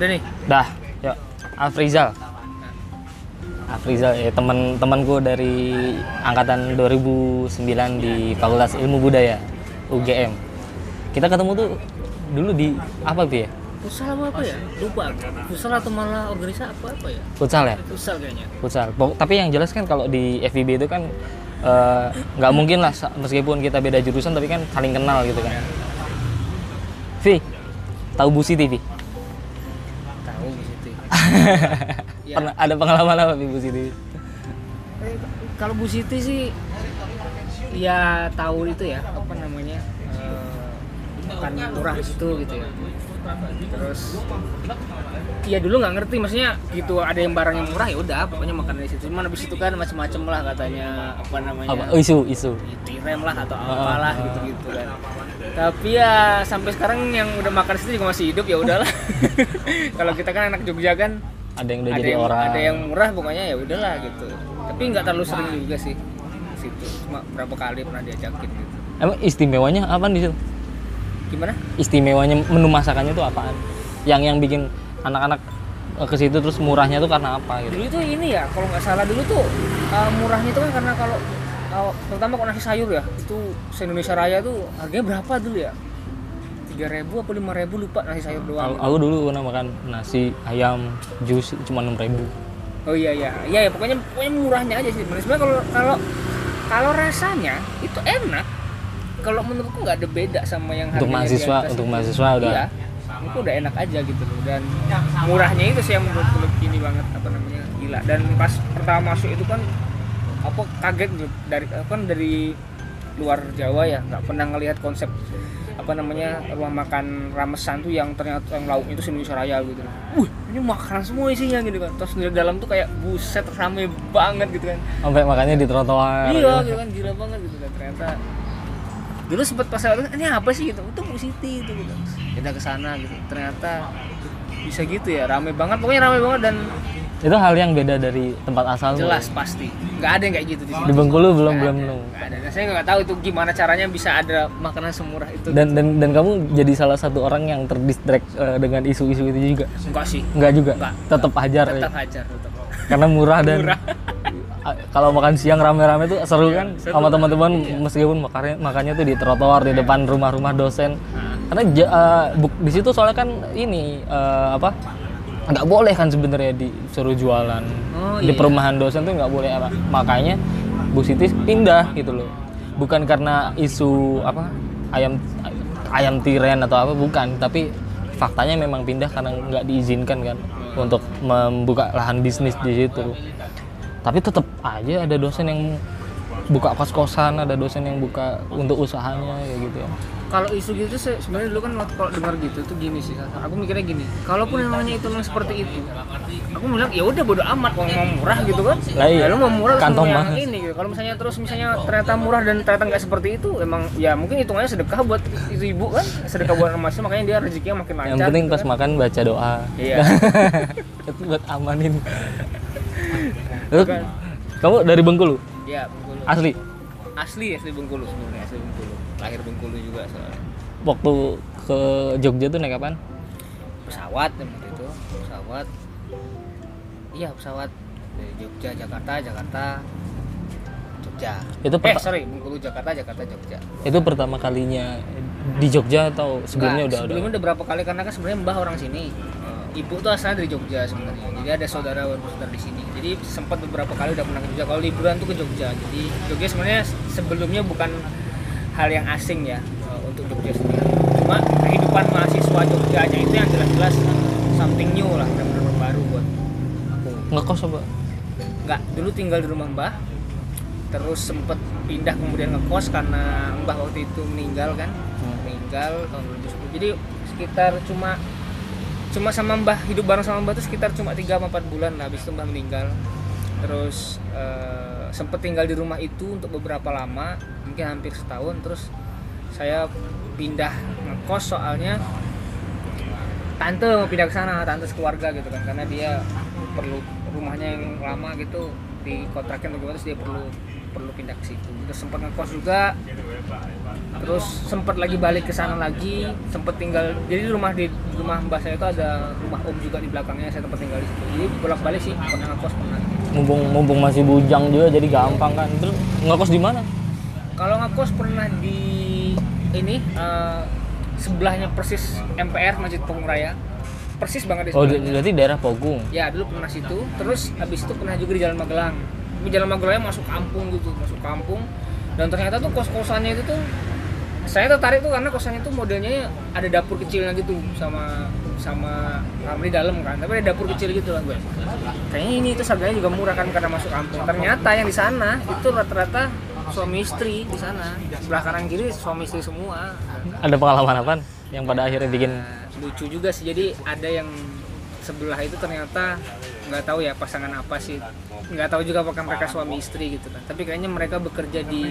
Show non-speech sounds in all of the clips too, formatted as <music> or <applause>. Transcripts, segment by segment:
Udah nih. Dah, yuk. Afrizal. Afrizal ya teman-temanku dari angkatan 2009 di Fakultas Ilmu Budaya UGM. Kita ketemu tuh dulu di apa Bi ya? Futsal apa apa ya? Lupa. Futsal atau malah organisasi apa apa ya? Futsal ya? Futsal kayaknya. Futsal. Pok- Tapi yang jelas kan kalau di FIB itu kan eh, nggak mungkin lah meskipun kita beda jurusan tapi kan saling kenal gitu kan. Vi, tahu Bu Siti Vi? Di. <laughs> Pernah ada pengalaman apa Bu Siti? Eh, kalau Bu Siti sih ya tahu itu ya apa namanya eh, makan murah di situ gitu ya terus ya dulu nggak ngerti maksudnya gitu ada yang barang yang murah ya udah pokoknya makan di situ cuman habis itu kan macem-macem lah katanya apa namanya Apa? Oh, isu, isu. tirem lah atau apalah gitu-gitu kan tapi ya sampai sekarang yang udah makan di situ juga masih hidup ya udahlah <laughs> kalau kita kan anak Jogja kan Ada yang udah ada jadi yang, orang. ada yang murah pokoknya ya udahlah gitu tapi nggak terlalu sering juga sih situ cuma berapa kali pernah diajakin gitu Emang istimewanya apa di situ? gimana Istimewanya menu masakannya tuh apaan? Yang yang bikin anak-anak eh, ke situ terus murahnya tuh karena apa gitu? dulu itu ini ya kalau nggak salah dulu tuh uh, murahnya itu kan karena kalau uh, terutama kalau nasi sayur ya itu se Indonesia Raya tuh harganya berapa dulu ya tiga ribu apa lima ribu lupa nasi sayur Aku, doang aku dulu pernah makan nasi ayam jus cuma enam ribu. oh iya iya iya ya, pokoknya pokoknya murahnya aja sih sebenarnya kalau kalau kalau rasanya itu enak kalau menurutku nggak ada beda sama yang Untuk mahasiswa, untuk mahasiswa udah. iya itu udah enak aja gitu loh dan murahnya itu sih yang menurutku lebih ini banget apa namanya gila dan pas pertama masuk itu kan apa kaget gitu dari kan dari luar Jawa ya nggak pernah ngelihat konsep apa namanya rumah makan ramesan tuh yang ternyata yang lauknya itu Indonesia Raya gitu Wih, ini makanan semua isinya gitu kan. Terus di dalam tuh kayak buset rame banget gitu kan. Sampai makannya di trotoar. Iya gitu kan gila banget gitu kan ternyata dulu sempet pas saya ini apa sih gitu itu Bu Siti itu gitu kita ke sana gitu ternyata bisa gitu ya rame banget pokoknya rame banget dan Itu hal yang beda dari tempat asal. jelas pasti nggak ada yang kayak gitu di sini Di Bengkulu belum Nggak belum ada, belum. nggak ada Dan saya nggak tahu itu gimana caranya bisa ada makanan semurah itu Dan dan dan kamu jadi salah satu orang yang terdistract eh, dengan isu-isu itu juga. enggak sih Enggak juga. Enggak. Tetap hajar ya. tetap hajar tetap Karena murah dan Murah. Kalau makan siang rame-rame tuh seru kan? seru sama teman-teman meskipun makannya makannya tuh di trotoar di depan rumah-rumah dosen. Nah, Karena ja- buk- di situ soalnya kan ini eh, apa? nggak boleh kan sebenarnya disuruh jualan. Oh, di iya. perumahan dosen tuh nggak boleh apa? Makanya Bu Siti pindah gitu loh. Bukan karena isu apa? Ayam ayam tiren atau apa bukan. Tapi faktanya memang pindah karena nggak diizinkan kan untuk membuka lahan bisnis di situ tapi tetap aja ada dosen yang buka kos kosan ada dosen yang buka untuk usahanya kayak gitu ya kalau isu gitu se- sebenarnya dulu kan waktu kalau dengar gitu tuh gini sih aku mikirnya gini kalaupun namanya itu memang seperti itu aku bilang ya udah bodo amat mau mau murah gitu kan Lah iya. ya lu mau murah Kantong mahal. ini gitu kalau misalnya terus misalnya ternyata murah dan ternyata nggak seperti itu emang ya mungkin hitungannya sedekah buat itu ibu kan sedekah buat emasnya makanya dia rezekinya makin lancar yang penting gitu pas kan. makan baca doa Iya. <laughs> itu buat amanin Bukan. kamu dari Bengkulu? Ya Bengkulu. Asli? Asli asli Bengkulu sebenarnya asli Bengkulu. Lahir Bengkulu juga soalnya. Waktu ke Jogja tuh naik apaan pesawat waktu itu pesawat. Iya pesawat. Dari Jogja Jakarta Jakarta Jogja. Itu eh sorry Bengkulu Jakarta Jakarta Jogja. Itu pertama kalinya di Jogja atau sebelumnya Nggak, udah sebelumnya udah berapa kali karena kan sebenarnya mbah orang sini. Ibu tuh asalnya dari Jogja sebenarnya. Jadi ada saudara saudara di sini jadi sempat beberapa kali udah pernah ke Jogja. Kalau liburan tuh ke Jogja. Jadi Jogja sebenarnya sebelumnya bukan hal yang asing ya eh, untuk Jogja sendiri. Cuma kehidupan mahasiswa Jogjanya itu yang jelas-jelas something new lah benar-benar baru buat aku. Ngekos apa? Nggak dulu tinggal di rumah mbah. Terus sempet pindah kemudian ngekos karena mbah waktu itu meninggal kan. Meninggal tahun 2010 jadi sekitar cuma cuma sama mbah hidup bareng sama mbah tuh sekitar cuma 3 4 bulan lah habis itu mbah meninggal. Terus eh, sempet tinggal di rumah itu untuk beberapa lama mungkin hampir setahun terus saya pindah ngekos soalnya tante mau pindah ke sana tante sekeluarga gitu kan karena dia perlu rumahnya yang lama gitu dikontrakin bagaimana terus dia perlu perlu pindah ke situ. Terus sempat ngekos juga terus sempat lagi balik ke sana lagi sempat tinggal jadi di rumah di di rumah mbak saya itu ada rumah om juga di belakangnya saya tempat tinggal di situ. Jadi bolak balik sih pernah ngekos pernah. Mumpung mumpung masih bujang juga jadi gampang kan. Terus ngekos di mana? Kalau ngekos pernah di ini eh, sebelahnya persis MPR Masjid Pegung Raya. Persis banget di oh di- sebelahnya. berarti daerah Pogung ya dulu pernah situ. Terus habis itu pernah juga di Jalan Magelang. Tapi Jalan Magelangnya masuk kampung gitu masuk kampung. Dan ternyata tuh kos kosannya itu tuh saya tertarik tuh karena kosannya tuh modelnya ada dapur kecilnya gitu sama sama kamar di dalam kan. Tapi ada dapur kecil gitu lah gue. Kayaknya ini tuh harganya juga murah kan karena masuk kampung. Ternyata yang di sana itu rata-rata suami istri di sana. Sebelah kanan kiri suami istri semua. Ada pengalaman apa yang pada akhirnya bikin Nah, lucu juga sih. Jadi ada yang sebelah itu ternyata nggak tahu ya pasangan apa sih. Nggak tahu juga apakah mereka suami istri gitu kan. Tapi kayaknya mereka bekerja di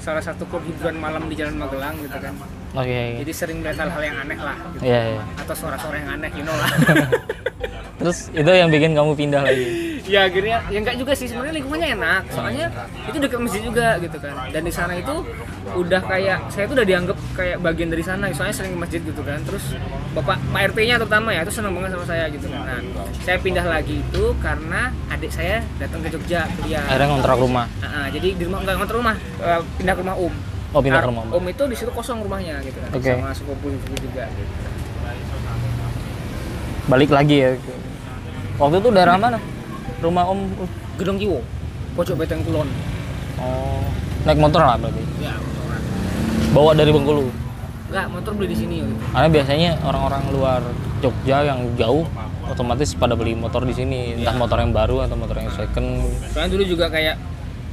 salah satu klub hiburan malam di Jalan Magelang gitu kan. Oke jadi sering melihat hal-hal yang aneh lah gitu. iya iya. Atau suara-suara yang aneh you know lah <laughs> terus itu yang bikin kamu pindah lagi? Ya akhirnya ya enggak juga sih. Sebenarnya lingkungannya enak. Soalnya itu dekat masjid juga gitu kan. Dan di sana itu udah kayak saya tuh udah dianggap kayak bagian dari sana. Soalnya sering ke masjid gitu kan. Terus bapak pak rt nya terutama ya itu seneng banget sama saya gitu. Kan nah saya pindah lagi itu karena adik saya datang ke Jogja kuliah. Akhirnya ngontrak rumah? Ah, ah, jadi di rumah nggak ngontrak rumah. Eh, pindah ke rumah om. Oh pindah ke Nah, rumah om. Itu di situ kosong rumahnya gitu kan. Oke. sama sepupu juga. Gitu. balik lagi ya waktu itu daerah mana? Rumah om Gedong Kiwo pojok Beteng Kulon. Oh. Naik motor lah berarti? Ya motoran. bawa dari Bengkulu? Nggak motor beli di sini gitu. Karena biasanya orang-orang luar Jogja yang jauh otomatis pada beli motor di sini. Entah Iya. motor yang baru atau motor yang second. Soalnya dulu juga kayak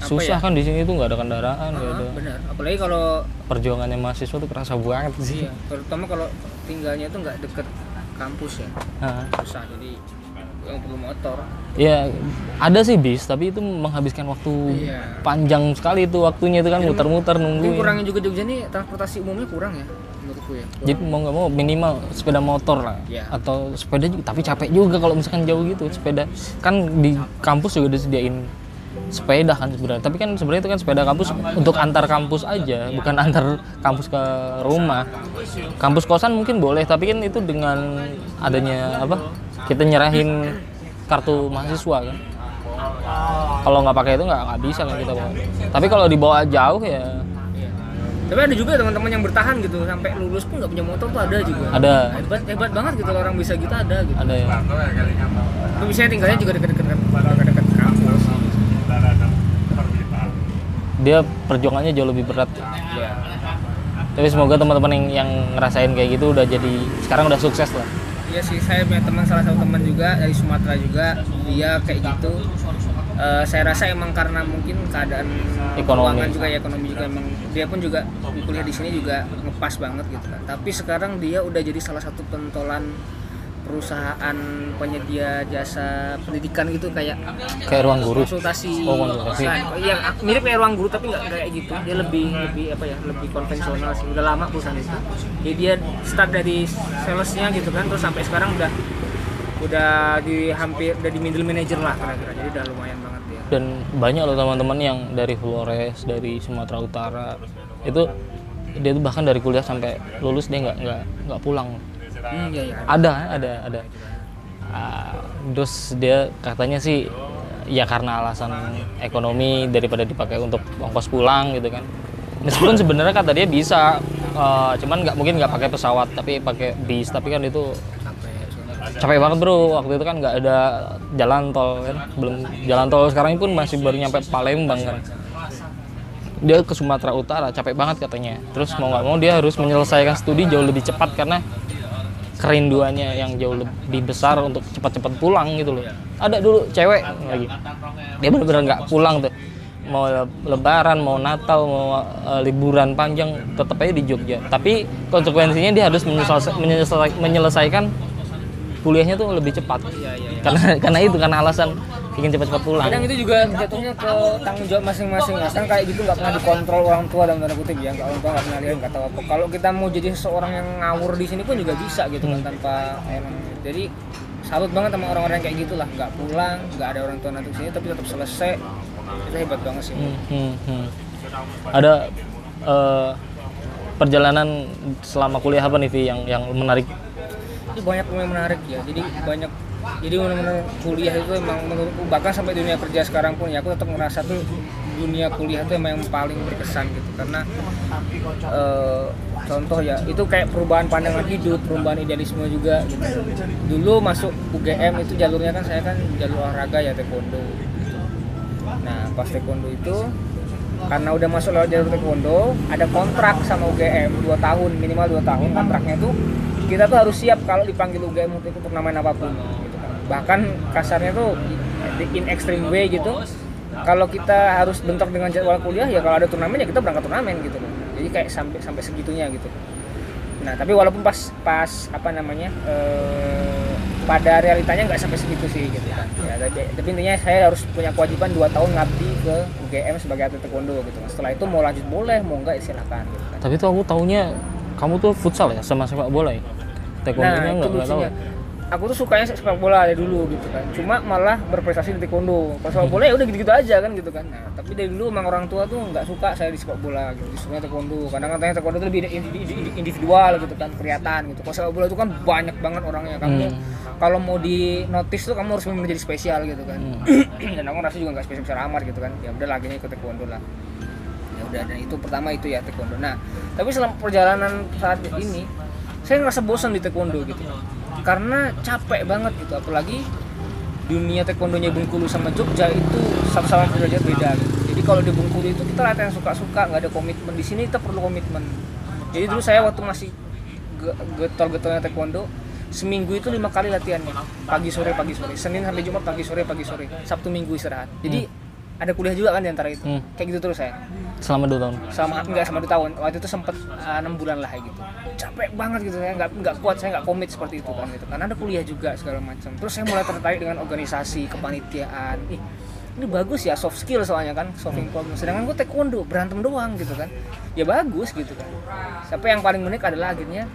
susah ya? kan di sini tuh nggak ada kendaraan nggak Ah, ada. benar. Apalagi kalau perjuangannya mahasiswa tuh kerasa banget sih iya terutama kalau tinggalnya itu nggak deket kampus ya. Nah, susah jadi yang perlu motor. Ya ada sih bis tapi itu menghabiskan waktu Iya. panjang sekali itu waktunya itu kan muter-muter ini nungguin. kurangnya juga Jogja nih transportasi umumnya kurang ya menurutku ya? Jadi mau nggak mau minimal sepeda motor lah. Iya. atau sepeda juga tapi capek juga kalau misalkan jauh gitu sepeda. Kan di kampus juga disediain sepeda kan sebenarnya. Tapi kan sebenarnya itu kan sepeda kampus untuk antar kampus aja bukan antar kampus ke rumah. Kampus kosan mungkin boleh tapi kan itu dengan adanya apa kita nyerahin kartu mahasiswa kan. Kalau nggak pakai itu nggak nggak bisa kan kita bawa. Tapi kalau dibawa jauh ya. Tapi ada juga teman-teman yang bertahan gitu sampai lulus pun nggak punya motor tuh ada juga. Ada. Hebat hebat banget gitu orang bisa gitu ada gitu. Ada ya. Tapi misalnya tinggalnya juga deket-deket deket kampus. Dia perjuangannya jauh lebih berat. Iya. tapi semoga teman-teman yang yang ngerasain kayak gitu udah jadi sekarang udah sukses lah Iya sih, saya punya teman salah satu teman juga dari Sumatera juga, dia kayak gitu. Eh, saya rasa emang karena mungkin keadaan Ekonomi. juga ya ekonomi juga emang dia pun juga kuliah di sini juga ngepas banget gitu kan. Tapi sekarang dia udah jadi salah satu pentolan perusahaan penyedia jasa pendidikan gitu kayak kayak ruang guru konsultasi. Oh, konsultasi. Nah, Iya, mirip kayak ruang guru tapi nggak kayak gitu. Dia lebih lebih apa ya? Lebih konvensional sih. Udah lama perusahaan itu. Jadi dia start dari salesnya gitu kan, terus sampai sekarang udah udah di hampir udah di middle manager lah kira-kira. Jadi udah lumayan banget ya. dan banyak loh teman-teman yang dari Flores dari Sumatera Utara itu dia tuh bahkan dari kuliah sampai lulus dia nggak nggak nggak pulang Hmm, iya iya. ada ada ada. Terus dia katanya sih ya karena alasan ekonomi daripada dipakai untuk ongkos pulang gitu kan. Meskipun sebenarnya kata dia bisa eh, cuman nggak mungkin nggak pakai pesawat tapi pakai bis. Tapi kan itu capek banget bro. Waktu itu kan nggak ada jalan tol kan. Belum jalan tol sekarang pun masih baru nyampe Palembang kan. Dia ke Sumatera Utara capek banget katanya. Terus mau nggak mau dia harus menyelesaikan studi jauh lebih cepat karena kerinduannya yang jauh lebih besar untuk cepat-cepat pulang gitu loh. Ada dulu cewek lagi. Dia benar-benar nggak pulang tuh. Mau le- lebaran mau Natal mau eh, liburan panjang tetap aja di Jogja. Tapi konsekuensinya dia harus menyelesa- menyelesa- menyelesaikan kuliahnya tuh lebih cepat. Iya iya iya. karena karena itu karena alasan ingin cepat-cepat pulang. Kadang itu juga jatuhnya ke tanggung jawab masing-masing. Mas kan kayak gitu nggak pernah dikontrol orang tua dalam tanda kutip ya. Nggak orang tua nggak pernah lihat tahu apa. Kalau kita mau jadi seseorang yang ngawur di sini pun juga bisa gitu kan tanpa emang jadi salut banget sama orang-orang kayak gitulah. Nggak pulang nggak ada orang tua nanti sini tapi tetap selesai. Itu hebat banget sih. Hmm, hmm, hmm. ada eh, perjalanan selama kuliah apa nih Vi yang yang menarik? Itu banyak yang menarik ya. Jadi banyak jadi benar-benar kuliah itu emang menurutku bahkan sampai dunia kerja sekarang pun ya aku tetap ngerasa tuh dunia kuliah itu emang yang paling berkesan gitu karena eh, contoh ya itu kayak perubahan pandangan hidup perubahan idealisme juga gitu. dulu masuk UGM itu jalurnya kan saya kan jalur olahraga ya taekwondo gitu. nah pas taekwondo itu karena udah masuk lewat jalur taekwondo ada kontrak sama UGM 2 tahun minimal 2 tahun kontraknya tuh kita tuh harus siap kalau dipanggil UGM untuk turnamen apa pun gitu. Bahkan kasarnya tuh in extreme way gitu. Kalau kita harus bentrok dengan jadwal kuliah ya kalau ada turnamen ya kita berangkat turnamen gitu loh. Jadi kayak sampai sampai segitunya gitu. Nah tapi walaupun pas pas apa namanya eh, pada realitanya nggak sampai segitu sih gitu kan. Ya, tapi, tapi intinya saya harus punya kewajiban 2 tahun ngabdi ke UGM sebagai atlet taekwondo gitu. Setelah itu mau lanjut boleh mau nggak ya silakan gitu kan. Tapi tuh aku taunya kamu tuh futsal ya sama sepak bola ya? Taekwondo nah itu nggak nggak tahu lucunya aku tuh sukanya sepak bola dari dulu gitu kan. Cuma malah berprestasi di taekwondo. Kalau sepak bola ya udah gitu-gitu aja kan gitu kan. Nah tapi dari dulu emang orang tua tuh nggak suka saya di sepak bola gitu disukanya taekwondo. Karena katanya taekwondo itu lebih indi- indi- individual gitu kan kelihatan gitu. Kalau sepak bola itu kan banyak banget orangnya. Kamu Hmm. kalau mau di notice tuh kamu harus menjadi spesial gitu kan. Hmm. <clears throat> dan aku rasa juga nggak spesial amat gitu kan. Ya udah lagi ikut taekwondo lah. Ya udah dan itu pertama itu ya taekwondo. Nah tapi selama perjalanan saat ini saya ngerasa bosan di taekwondo gitu karena capek banget gitu apalagi dunia taekwondonya Bengkulu sama Jogja itu sama-sama derajat beda gitu. jadi kalau di Bengkulu itu kita latihan suka-suka nggak ada komitmen. Di sini kita perlu komitmen. Jadi dulu saya waktu masih ge- getol-getolnya taekwondo seminggu itu lima kali latihannya. Pagi sore pagi sore. Senin sampai jumat pagi sore pagi sore. Sabtu minggu istirahat. Jadi ada kuliah juga kan di antara itu. Hmm. kayak gitu terus saya selama dua tahun. Sama enggak sama dua tahun. Waktu itu sempet uh, enam bulan lah kayak gitu. Capek banget gitu saya nggak nggak kuat saya nggak komit seperti itu kan gitu. Karena ada kuliah juga segala macam. Terus saya mulai tertarik dengan organisasi kepanitiaan. Ih ini bagus ya soft skill soalnya kan solving problem. Sedangkan gue taekwondo berantem doang gitu kan. Ya bagus gitu kan. Sampai yang paling unik adalah akhirnya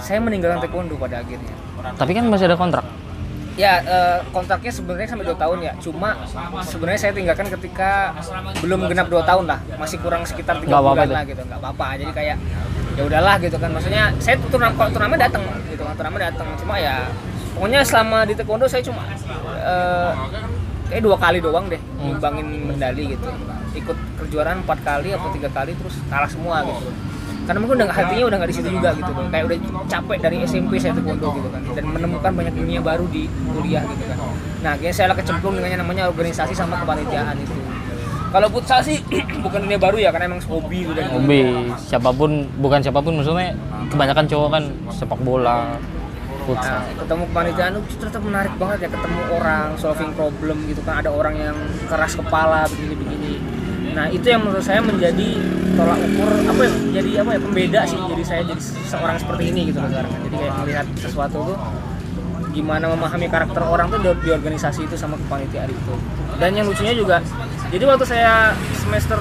saya meninggalkan taekwondo pada akhirnya. Tapi kan masih ada kontrak Ya eh, kontraknya sebenarnya sampai 2 tahun ya. Cuma sebenarnya saya tinggalkan ketika belum genap 2 tahun lah. Masih kurang sekitar tiga Nggak apa-apa bulan tuh. lah gitu. Nggak apa-apa. Jadi kayak ya udahlah gitu kan. Maksudnya saya tuh turnamen turnamen datang gitu kan. Turnamen datang. Cuma ya pokoknya selama di taekwondo saya cuma eh kayak dua kali doang deh nyumbangin medali gitu. Ikut kejuaraan empat kali atau tiga kali terus kalah semua gitu karena mungkin udah hatinya udah nggak di situ juga gitu loh kayak udah capek dari SMP saya taekwondo gitu kan. Dan menemukan banyak dunia baru di kuliah gitu kan. Nah akhirnya saya lah kecemplung dengan yang namanya organisasi sama kepanitiaan itu. Kalau futsal sih <clears throat> bukan dunia baru ya karena emang hobi udah gitu. hobi. Siapa pun bukan siapa pun maksudnya kebanyakan cowok kan sepak bola futsal. Nah, ketemu kepanitiaan itu ternyata menarik banget ya ketemu orang solving problem gitu kan. Ada orang yang keras kepala begini-begini. Nah itu yang menurut saya menjadi tolak ukur apa ya jadi apa ya pembeda sih jadi saya jadi seorang seperti ini gitu loh sekarang jadi kayak melihat sesuatu tuh gimana memahami karakter orang tuh di, di organisasi itu sama kepanitiaan itu dan yang lucunya juga jadi waktu saya semester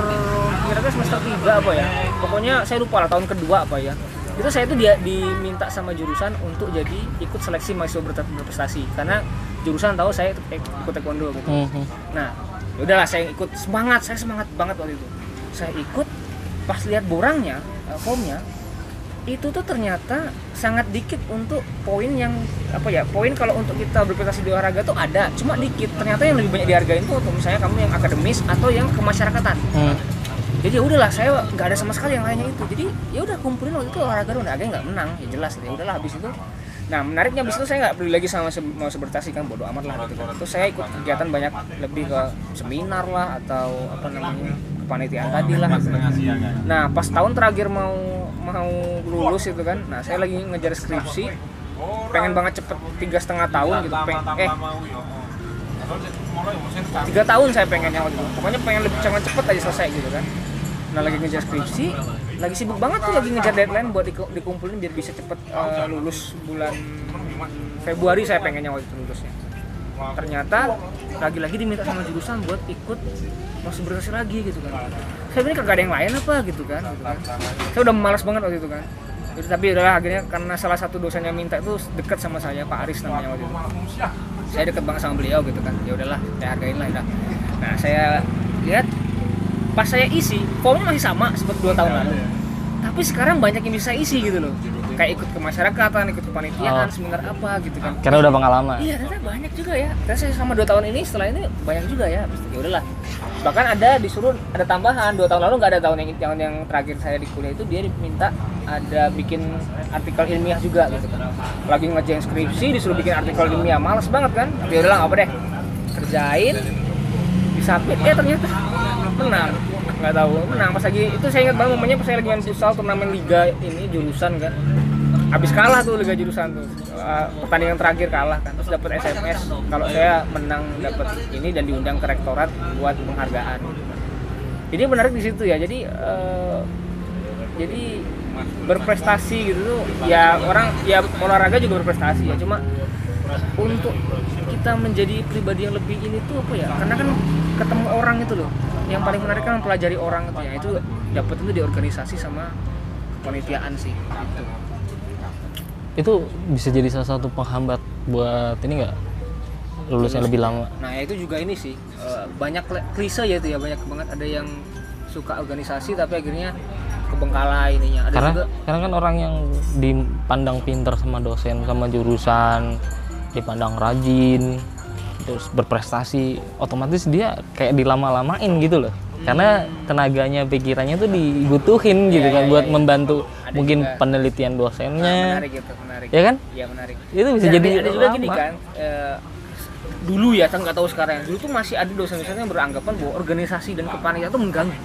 kira-kira semester 3 apa ya pokoknya saya lupa lah tahun kedua apa ya itu saya tuh dia diminta sama jurusan untuk jadi ikut seleksi mahasiswa ber- berprestasi karena jurusan tahu saya ikut, taekwondo gitu Mhm. Nah, ya udahlah saya ikut semangat, saya semangat banget waktu itu. Saya ikut pas lihat borangnya, eh, formnya itu tuh ternyata sangat dikit untuk poin yang apa ya poin kalau untuk kita berprestasi di olahraga tuh ada cuma dikit. Ternyata yang lebih banyak dihargain tuh untuk misalnya kamu yang akademis atau yang kemasyarakatan. Hmm. jadi ya udahlah saya nggak ada sama sekali yang lainnya itu. Jadi ya udah kumpulin waktu itu olahraga doang akhirnya nggak menang ya jelas ya udahlah habis itu nah menariknya habis itu saya nggak peduli lagi sama mau sebertasi kan bodo amat lah gitu kan. Terus saya ikut kegiatan banyak lebih ke seminar lah atau apa namanya kepanitiaan tadi lah. Gitu. nah pas tahun terakhir mau mau lulus itu kan nah saya lagi ngejar skripsi pengen banget cepet tiga setengah tahun gitu peng eh tiga tahun saya pengennya waktu itu. Pokoknya pengen lebih cepet aja selesai gitu kan. Nah lagi ngejar skripsi lagi sibuk banget tuh lagi ngejar deadline buat diku- dikumpulin biar bisa cepet eh, lulus bulan Februari saya pengennya waktu itu lulusnya. Ternyata lagi-lagi diminta sama jurusan buat ikut masuk lagi gitu kan. Saya ini kagak ada yang lain apa? gitu kan gitu kan. Saya udah malas banget waktu itu kan. Jadi, tapi udahlah akhirnya karena salah satu dosennya minta itu dekat sama saya Pak Aris namanya waktu itu. Saya deket banget sama beliau gitu kan. Ya udahlah saya hargain lah udah. Nah saya lihat pas saya isi formnya masih sama seperti dua tahun lalu tapi sekarang banyak yang bisa isi gitu loh kayak ikut ke masyarakatan ikut ke panitiaan Oh. seminar apa gitu kan Karena udah pengalaman. Iya, ternyata banyak juga ya. Ternyata saya sama dua tahun ini setelah ini banyak juga ya. Ya udahlah. Bahkan ada disuruh ada tambahan dua tahun lalu nggak ada tahun yang yang yang terakhir saya di kuliah itu dia diminta ada bikin artikel ilmiah juga gitu kan. Lagi ngerjain skripsi disuruh bikin artikel ilmiah, males banget kan. Ya udahlah nggak apa deh. Kerjain disapit eh ternyata menang. Nggak tahu menang. Pas lagi itu saya ingat banget momennya pas saya lagi main futsal turnamen liga ini jurusan kan. Habis kalah tuh liga jurusan tuh. Uh, pertandingan terakhir kalah kan. Terus dapat SMS kalau saya menang dapat ini dan diundang ke rektorat buat penghargaan. Jadi menarik di situ ya. Jadi eh, jadi berprestasi gitu tuh. Ya orang ya olahraga juga berprestasi ya. Cuma untuk kita menjadi pribadi yang lebih ini tuh apa ya karena kan ketemu orang itu loh yang paling menarik kan mempelajari orang itu ya itu dapat itu di organisasi sama kepanitiaan sih gitu. Itu bisa jadi salah satu penghambat buat ini nggak lulusnya lebih lama. Nah ya itu juga ini sih eh, banyak klise ya itu ya banyak banget ada yang suka organisasi tapi akhirnya kebengkalai ininya. Ada Karena juga karena kan orang yang dipandang pinter sama dosen sama jurusan, dipandang rajin, terus berprestasi, otomatis dia kayak dilama-lamain gitu loh. Karena tenaganya, pikirannya tuh dibutuhin gitu Iya, kan iya, buat iya. membantu Ada mungkin juga. penelitian nah, dosennya, menarik gitu menarik. ya kan? Iya menarik. Itu bisa Dan jadi ada, ada juga gini kan eh, dulu ya kan nggak tahu sekarang dulu tuh masih ada dosen-dosen yang beranggapan bahwa organisasi dan kepanitiaan itu mengganggu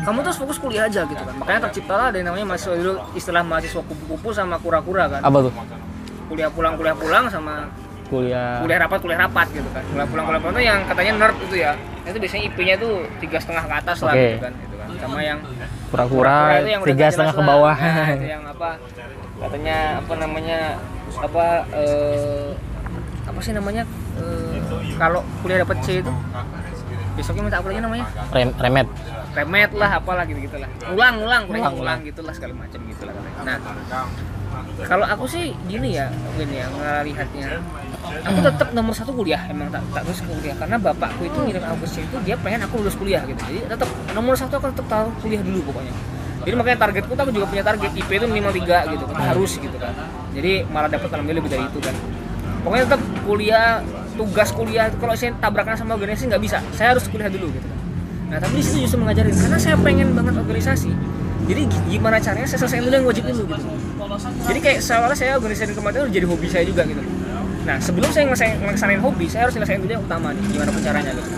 kamu terus fokus kuliah aja gitu kan makanya terciptalah ada yang namanya mahasiswa dulu istilah mahasiswa kupu-kupu sama kura-kura kan Apa tuh? Kuliah pulang kuliah pulang sama Kuliah. kuliah rapat kuliah rapat gitu kan kuliah pulang kuliah pulang itu yang katanya nerd itu ya itu biasanya IP-nya tuh tiga setengah ke atas lah Oke. gitu kan gitu kan sama yang Pura-pura tiga setengah ke bawah. Nah, itu yang apa katanya apa namanya apa eh, apa sih namanya Eh, kalau kuliah dapat C itu besoknya minta apa lagi namanya Rem- remet. remet lah apalah gitu gitulah ulang ulang kuliah Ulang, ulang gitulah segala macam gitulah katanya. nah kalau aku sih gini ya Win ya ngelihatnya. Aku tetap nomor satu kuliah emang tak tak terus kuliah. Karena bapakku itu ngirim aku ke situ dia pengen aku lulus kuliah gitu. Jadi tetap nomor satu aku tetap tahu kuliah dulu pokoknya. Jadi makanya targetku tuh aku juga punya target IP itu minimal tiga gitu kan. Harus gitu kan. Jadi malah dapat alhamdulillah lebih dari itu kan. Pokoknya tetap kuliah tugas kuliah kalau saya tabrakan sama organisasi nggak bisa. Saya harus kuliah dulu gitu kan. Nah tapi di situ justru mengajarin. Karena saya pengen banget organisasi jadi gi- gimana caranya saya selesaiin dulu yang wajib dulu gitu jadi kayak seolah saya organisasi kemarin itu jadi hobi saya juga gitu nah sebelum saya ngelesain hobi saya harus selesaiin dulu yang utama nih gimana pun caranya gitu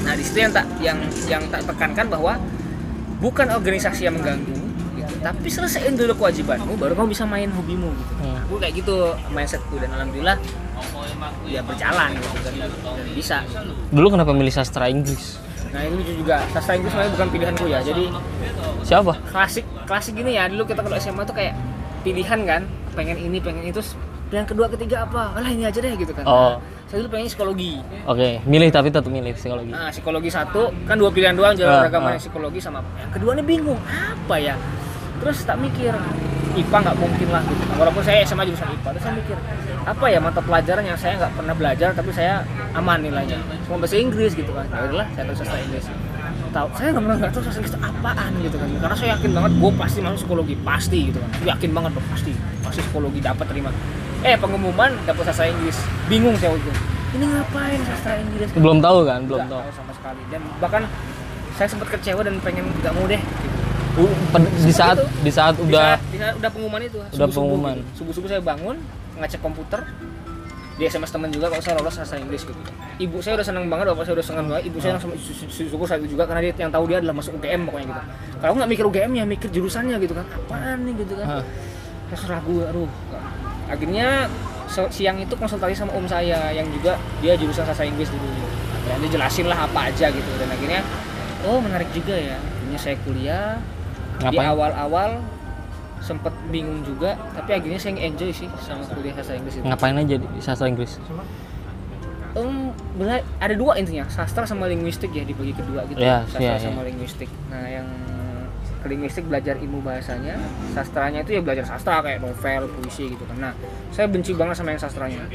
nah di situ yang tak yang yang tak tekankan bahwa bukan organisasi yang mengganggu gitu, tapi selesaiin dulu kewajibanmu baru kamu bisa main hobimu gitu Hmm. aku kayak gitu mindsetku dan alhamdulillah ya berjalan gitu dan, dan bisa gitu. Dulu kenapa milih sastra Inggris? Nah itu juga. Sastra Inggris sebenarnya bukan pilihanku ya. Jadi Siapa? klasik klasik gini ya. Dulu kita kalau SMA tuh kayak pilihan kan. Pengen ini pengen itu. Pilihan kedua ketiga apa? Alah ini aja deh gitu kan. Oh. Nah, saya dulu pengen psikologi. Oke, milih tapi tetap milih psikologi. nah psikologi satu. Kan dua pilihan doang jalur Ah, agama ah. yang psikologi sama yang kedua nih bingung. Apa ya? Terus tak mikir IPA nggak mungkin lah gitu. Walaupun saya SMA jurusan IPA terus saya mikir apa ya mata pelajaran yang saya nggak pernah belajar tapi saya aman nilainya. Cuma bahasa Inggris gitu kan. Ya udahlah saya terus sastra Inggris. Tahu saya nggak pernah nggak tahu sastra Inggris itu apaan gitu kan. Karena saya yakin banget gue pasti masuk psikologi pasti gitu kan. Yakin banget pasti. Pasti psikologi dapat terima. Eh pengumuman dapat sastra Inggris. Bingung saya waktu ini ngapain sastra Inggris? Belum tahu kan, belum tahu. tahu sama sekali. Dan bahkan saya sempat kecewa dan pengen nggak mau deh gitu. Uh, di saat Itu. di saat Di udah saat- di saat udah pengumuman itu. Udah pengumuman. subuh subuh saya bangun ngecek komputer di SMS teman juga kalau saya lolos sastra Inggris gitu. Ibu saya udah seneng banget bapak saya udah seneng banget ibu saya langsung su- su- syukur itu juga karena dia yang tahu dia adalah masuk UGM pokoknya gitu. Kalau aku nggak mikir UGM ya mikir jurusannya gitu kan. Apaan nih gitu kan. Hah. terus ragu aduh. Akhirnya siang itu konsultasi sama om saya yang juga dia jurusan sastra Inggris dulu. Akhirnya dia jelasin lah apa aja gitu dan akhirnya oh menarik juga ya. Akhirnya saya kuliah di Ngapain? awal-awal sempet bingung juga tapi akhirnya saya enjoy sih sama kuliah sastra Inggris itu. Ngapain aja di sastra Inggris? Em, bela- ada dua intinya sastra sama linguistik ya dibagi kedua gitu. Ya, sastra ya, sama ya. linguistik. Nah yang linguistik belajar ilmu bahasanya sastranya itu ya belajar sastra kayak novel puisi gitu kan. Nah saya benci banget sama yang sastranya.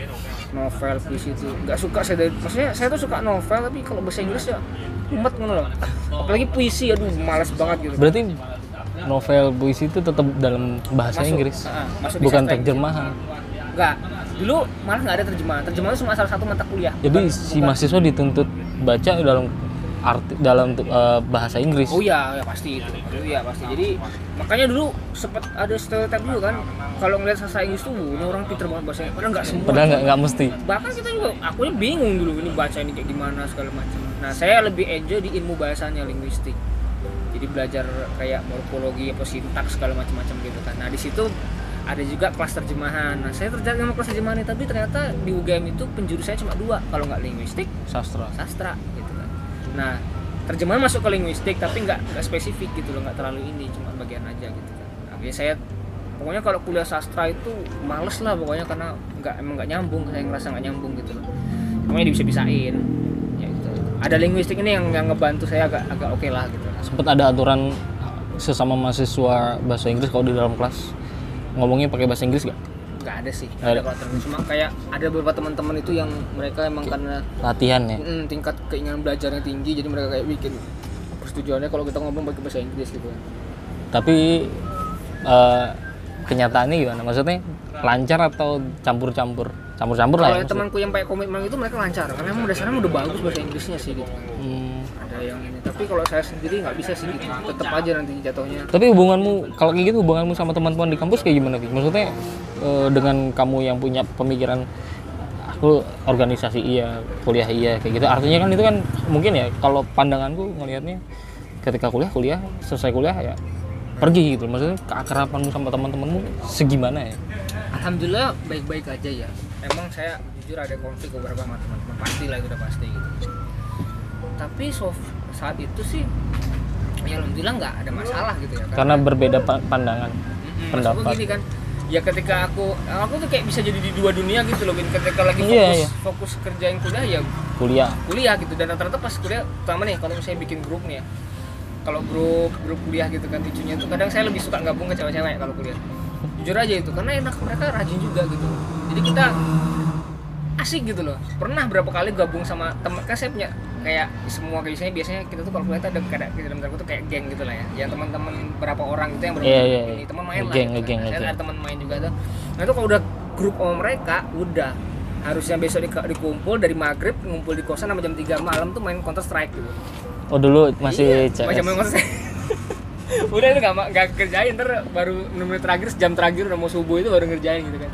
Novel puisi itu nggak suka saya dari maksudnya saya tuh suka novel tapi kalau bahasa Inggris ya umet ngono loh. Apalagi puisi aduh males banget gitu. Berarti novel puisi itu tetap dalam bahasa Masuk. Inggris Ah, masuk bukan terjemahan Enggak. Dulu malah nggak ada terjemahan. Terjemahan itu cuma salah satu mata kuliah. jadi Bukan- si bukan- mahasiswa dituntut baca dalam arti dalam eh, bahasa Inggris Oh iya, ya pasti itu. Iya pasti. Jadi makanya dulu sempat ada stereotip juga kan kalau ngeliat sastra Inggris tuh "Wuh, ini orang pinter banget bahasa Inggris. Padahal nggak semua. padahal nggak nggak mesti Bahkan kita juga, aku aja bingung dulu ini baca ini kayak gimana segala macam. Nah saya lebih enjoy di ilmu bahasanya linguistik. Jadi belajar kayak morfologi apa sintaks segala macam-macam gitu kan. Nah di situ ada juga kelas terjemahan. Nah saya tertarik sama kelas terjemahan ini, tapi ternyata di UGM itu penjuru saya cuma dua, kalau nggak linguistik sastra sastra gitu kan. Nah, terjemahan masuk ke linguistik tapi nggak nggak spesifik gitu loh, nggak terlalu ini, cuma bagian aja gitu kan. Nah, biasanya saya pokoknya kalau kuliah sastra itu males lah pokoknya karena nggak emang nggak nyambung, saya ngerasa nggak nyambung gitu loh. Pokoknya bisa-bisain. Ya gitu. Ada linguistik ini yang yang ngebantu saya agak agak oke lah gitu. sempat ada aturan sesama mahasiswa bahasa Inggris kalau di dalam kelas ngomongnya pakai bahasa Inggris nggak Nggak ada sih. Nggak Nggak ada ada. kalau. Cuma kayak ada beberapa teman-teman itu yang mereka emang karena latihan ya mm, tingkat keinginan belajarnya tinggi jadi mereka kayak bikin persetujuannya kalau kita ngomong pakai bahasa Inggris gitu kan. tapi eh, kenyataannya gimana maksudnya lancar atau campur-campur campur-campur lah ya temanku yang pakai komitmen itu mereka lancar karena emang dasarnya udah bagus bahasa Inggrisnya sih gitu. Hmm. Ada yang ini, tapi kalau saya sendiri nggak bisa sih gitu. Tetap aja nanti jatuhnya. tapi hubunganmu kalau kayak gitu hubunganmu sama teman-teman di kampus kayak gimana Vi? maksudnya eh, dengan kamu yang punya pemikiran aku organisasi iya kuliah iya kayak gitu artinya kan itu kan mungkin ya kalau pandanganku ngelihatnya ketika kuliah kuliah selesai kuliah ya pergi gitu maksudnya keakrabanmu sama teman-temanmu segimana ya Alhamdulillah baik-baik aja ya. Emang saya jujur ada konflik beberapa sama teman-teman pasti lah itu udah pasti gitu. Tapi so, saat itu sih ya alhamdulillah nggak ada masalah gitu ya. karena berbeda pa- pandangan Mm-mm, pendapat. gini kan ya ketika aku aku tuh kayak bisa jadi di dua dunia gitu loh ketika lagi fokus Iya, iya. fokus kerjain kuliah ya kuliah kuliah gitu dan rata-rata pas kuliah pertama nih kalau misalnya bikin grup nih ya kalau grup grup kuliah gitu kan lucunya tuh kadang saya lebih suka gabung ke cewek-cewek kalau kuliah jujur aja itu karena enak mereka rajin juga gitu jadi kita asik gitu loh. Pernah berapa kali gabung sama teman kan saya punya kayak semua biasanya biasanya kita tuh kalau kuliah tuh ada kayak di dalam kutip kayak geng gitu lah ya. Yang teman-teman berapa orang gitu yang Iya, iya, ini iya. teman main lah Ngegeng, gitu. Nah, saya ada teman main juga tuh. Nah itu kalau udah grup sama mereka udah. Harusnya besok di- dikumpul dari maghrib ngumpul di kosan sama jam 3 malam tuh main counter strike gitu. Oh dulu masih Iya, CS macam main counter strike. <laughs> Udah itu nggak ma- nggak kerjain ntar baru 6 menit terakhir jam terakhir udah mau subuh itu baru ngerjain gitu kan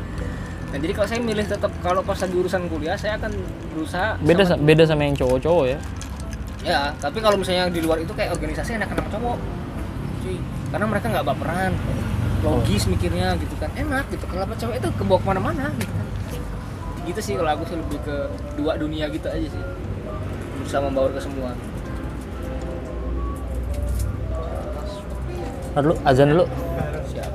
nah jadi kalau saya milih tetap kalau pas lagi urusan kuliah saya akan berusaha beda sama- sa- beda sama yang cowok-cowok ya? Ya tapi kalau misalnya di luar itu kayak organisasi enak sama cowok. Cuy karena mereka nggak baperan logis mikirnya gitu kan. Enak gitu kalau cewek itu kebawa ke mana-mana gitu kan. Gitu sih kalau aku sih lebih ke dua dunia gitu aja sih. Berusaha membaur ke semua. Ntar dulu azan dulu. Siap.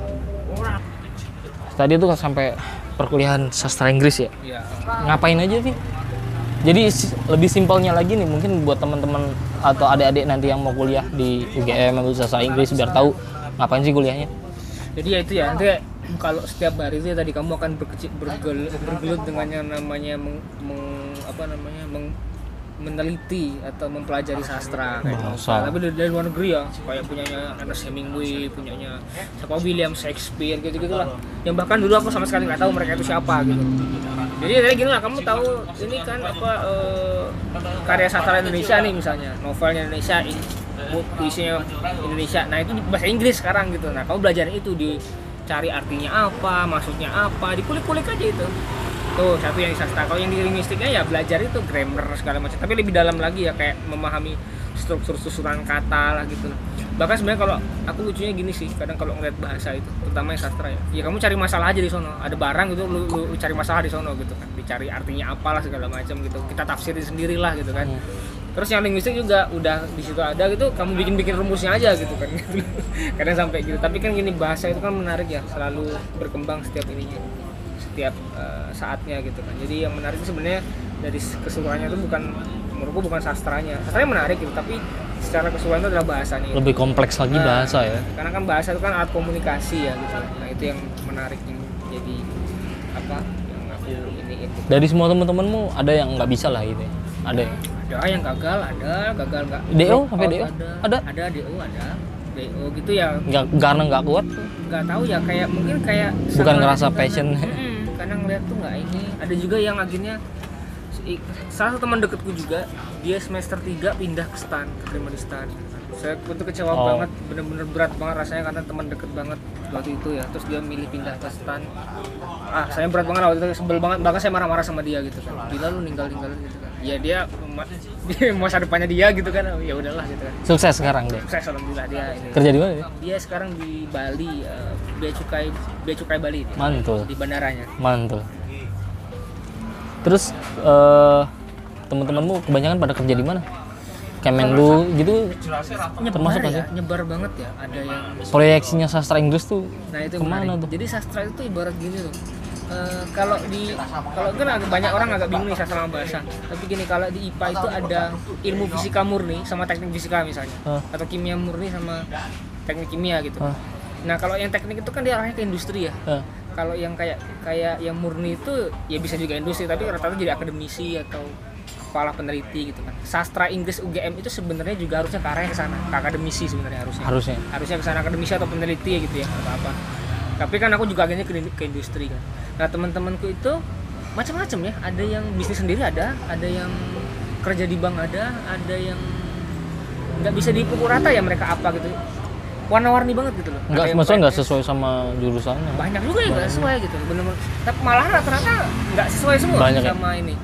Tadi tuh sampai perkuliahan sastra Inggris ya? Ya ngapain aja sih? Jadi lebih simpelnya lagi nih mungkin buat teman-teman atau adik-adik nanti yang mau kuliah di UGM atau sastra Inggris biar tahu ngapain sih kuliahnya. Jadi ya itu ya nanti kalau setiap hari itu ya tadi kamu akan berkecil bergel, bergelut dengan yang namanya meng, meng- apa namanya meng- meneliti atau mempelajari sastra kayak Bahasa. novel. tapi dari, dari luar negeri ya kayak punyanya Ernest Hemingway punyanya siapa William Shakespeare gitu gitulah yang bahkan dulu aku sama sekali nggak tahu mereka itu siapa gitu. Jadi kayak gini lah kamu tahu ini kan apa eh, karya sastra Indonesia nih misalnya novelnya Indonesia ini puisinya Indonesia. Nah itu di bahasa Inggris sekarang gitu. Nah kamu belajar itu dicari artinya apa maksudnya apa dikulik-kulik aja itu tuh satu yang di sastra. Kalau yang di linguistiknya ya belajar itu grammar segala macam. Tapi lebih dalam lagi ya kayak memahami struktur susunan kata lah gitu. Bahkan sebenarnya kalau aku lucunya gini sih kadang kalau ngeliat bahasa itu terutama yang sastra ya. Ya kamu cari masalah aja di sono. Ada barang gitu lu, lu, lu cari masalah di sono gitu kan. Dicari artinya apalah segala macam gitu. Kita tafsirin sendiri lah gitu kan. Terus yang linguistik juga udah di situ ada gitu kamu bikin bikin rumusnya aja gitu kan. <laughs> Kadang sampai gitu. Tapi kan gini bahasa itu kan menarik ya selalu berkembang setiap ininya setiap eh, saatnya gitu kan. Jadi yang menarik itu sebenarnya dari keseluruhannya itu bukan menurutku bukan sastranya. Sastranya menarik gitu tapi secara keseluruhan itu adalah bahasanya itu. lebih kompleks lagi Nah, bahasa ya. karena kan bahasa itu kan alat komunikasi ya gitu. Nah itu yang menarik yang jadi apa yang aku ini itu. Dari semua teman-temanmu ada yang nggak bisa lah gitu ya? ada ya? ada yang gagal ada gagal nggak? DO sampai DO? ada. Ada? ada DO ada. DO gitu ya. Nggak karena nggak kuat? Nggak tahu ya kayak mungkin kayak Bukan ngerasa passion. Mm-mm, karena ngeliat tuh nggak ini. Ada juga yang akhirnya salah satu teman deketku juga dia semester 3 pindah ke stan keterima di stan saya itu kecewa Oh. banget bener-bener berat banget rasanya karena teman deket banget waktu itu ya. Terus dia milih pindah ke stan. Ah saya berat banget waktu itu sebel banget. Bahkan saya marah-marah sama dia gitu kan. Gila lu ninggal ninggalin gitu kan. Ya dia ma- dia <laughs> masa depannya dia gitu kan. Ya udahlah gitu kan. Sukses sekarang deh sukses alhamdulillah dia ini. Kerja di mana dia? dia sekarang di Bali eh, bea cukai bea cukai Bali dia. mantul. Di bandaranya. Mantul. Terus eh teman-temanmu kebanyakan pada kerja di mana Kemenlu gitu termasuk nggak ya sih nyebar banget ya ada yang proyeksinya sastra Inggris tuh nah itu Ke mana menarik. tuh? jadi sastra itu ibarat gini loh Eh, kalau di kalau kan agak banyak orang agak bingung nih sastra sama bahasa tapi gini kalau di IPA itu ada ilmu fisika murni sama teknik fisika misalnya Hah. atau kimia murni sama teknik kimia gitu Hah. nah kalau yang teknik itu kan dia arahnya ke industri ya Eh, kalau yang kayak kayak yang murni itu ya bisa juga industri tapi rata-rata jadi akademisi atau kepala peneliti gitu kan. Sastra Inggris UGM itu sebenarnya juga harusnya ke arahnya ke sana ke akademisi sebenarnya harusnya. Harusnya. Harusnya ke sana akademisi atau peneliti gitu ya atau apa tapi kan aku juga akhirnya ke, ke industri kan. Nah teman-temanku itu macam-macam ya. Ada yang bisnis sendiri ada ada yang kerja di bank ada ada yang nggak bisa dipukul rata ya mereka apa gitu. Warna-warni banget gitu loh. Nggak maksudnya nggak sesuai sama jurusannya? Banyak juga yang nggak sesuai gitu bener-bener tapi malah rata-rata nggak sesuai semua Banyak ya? sama ini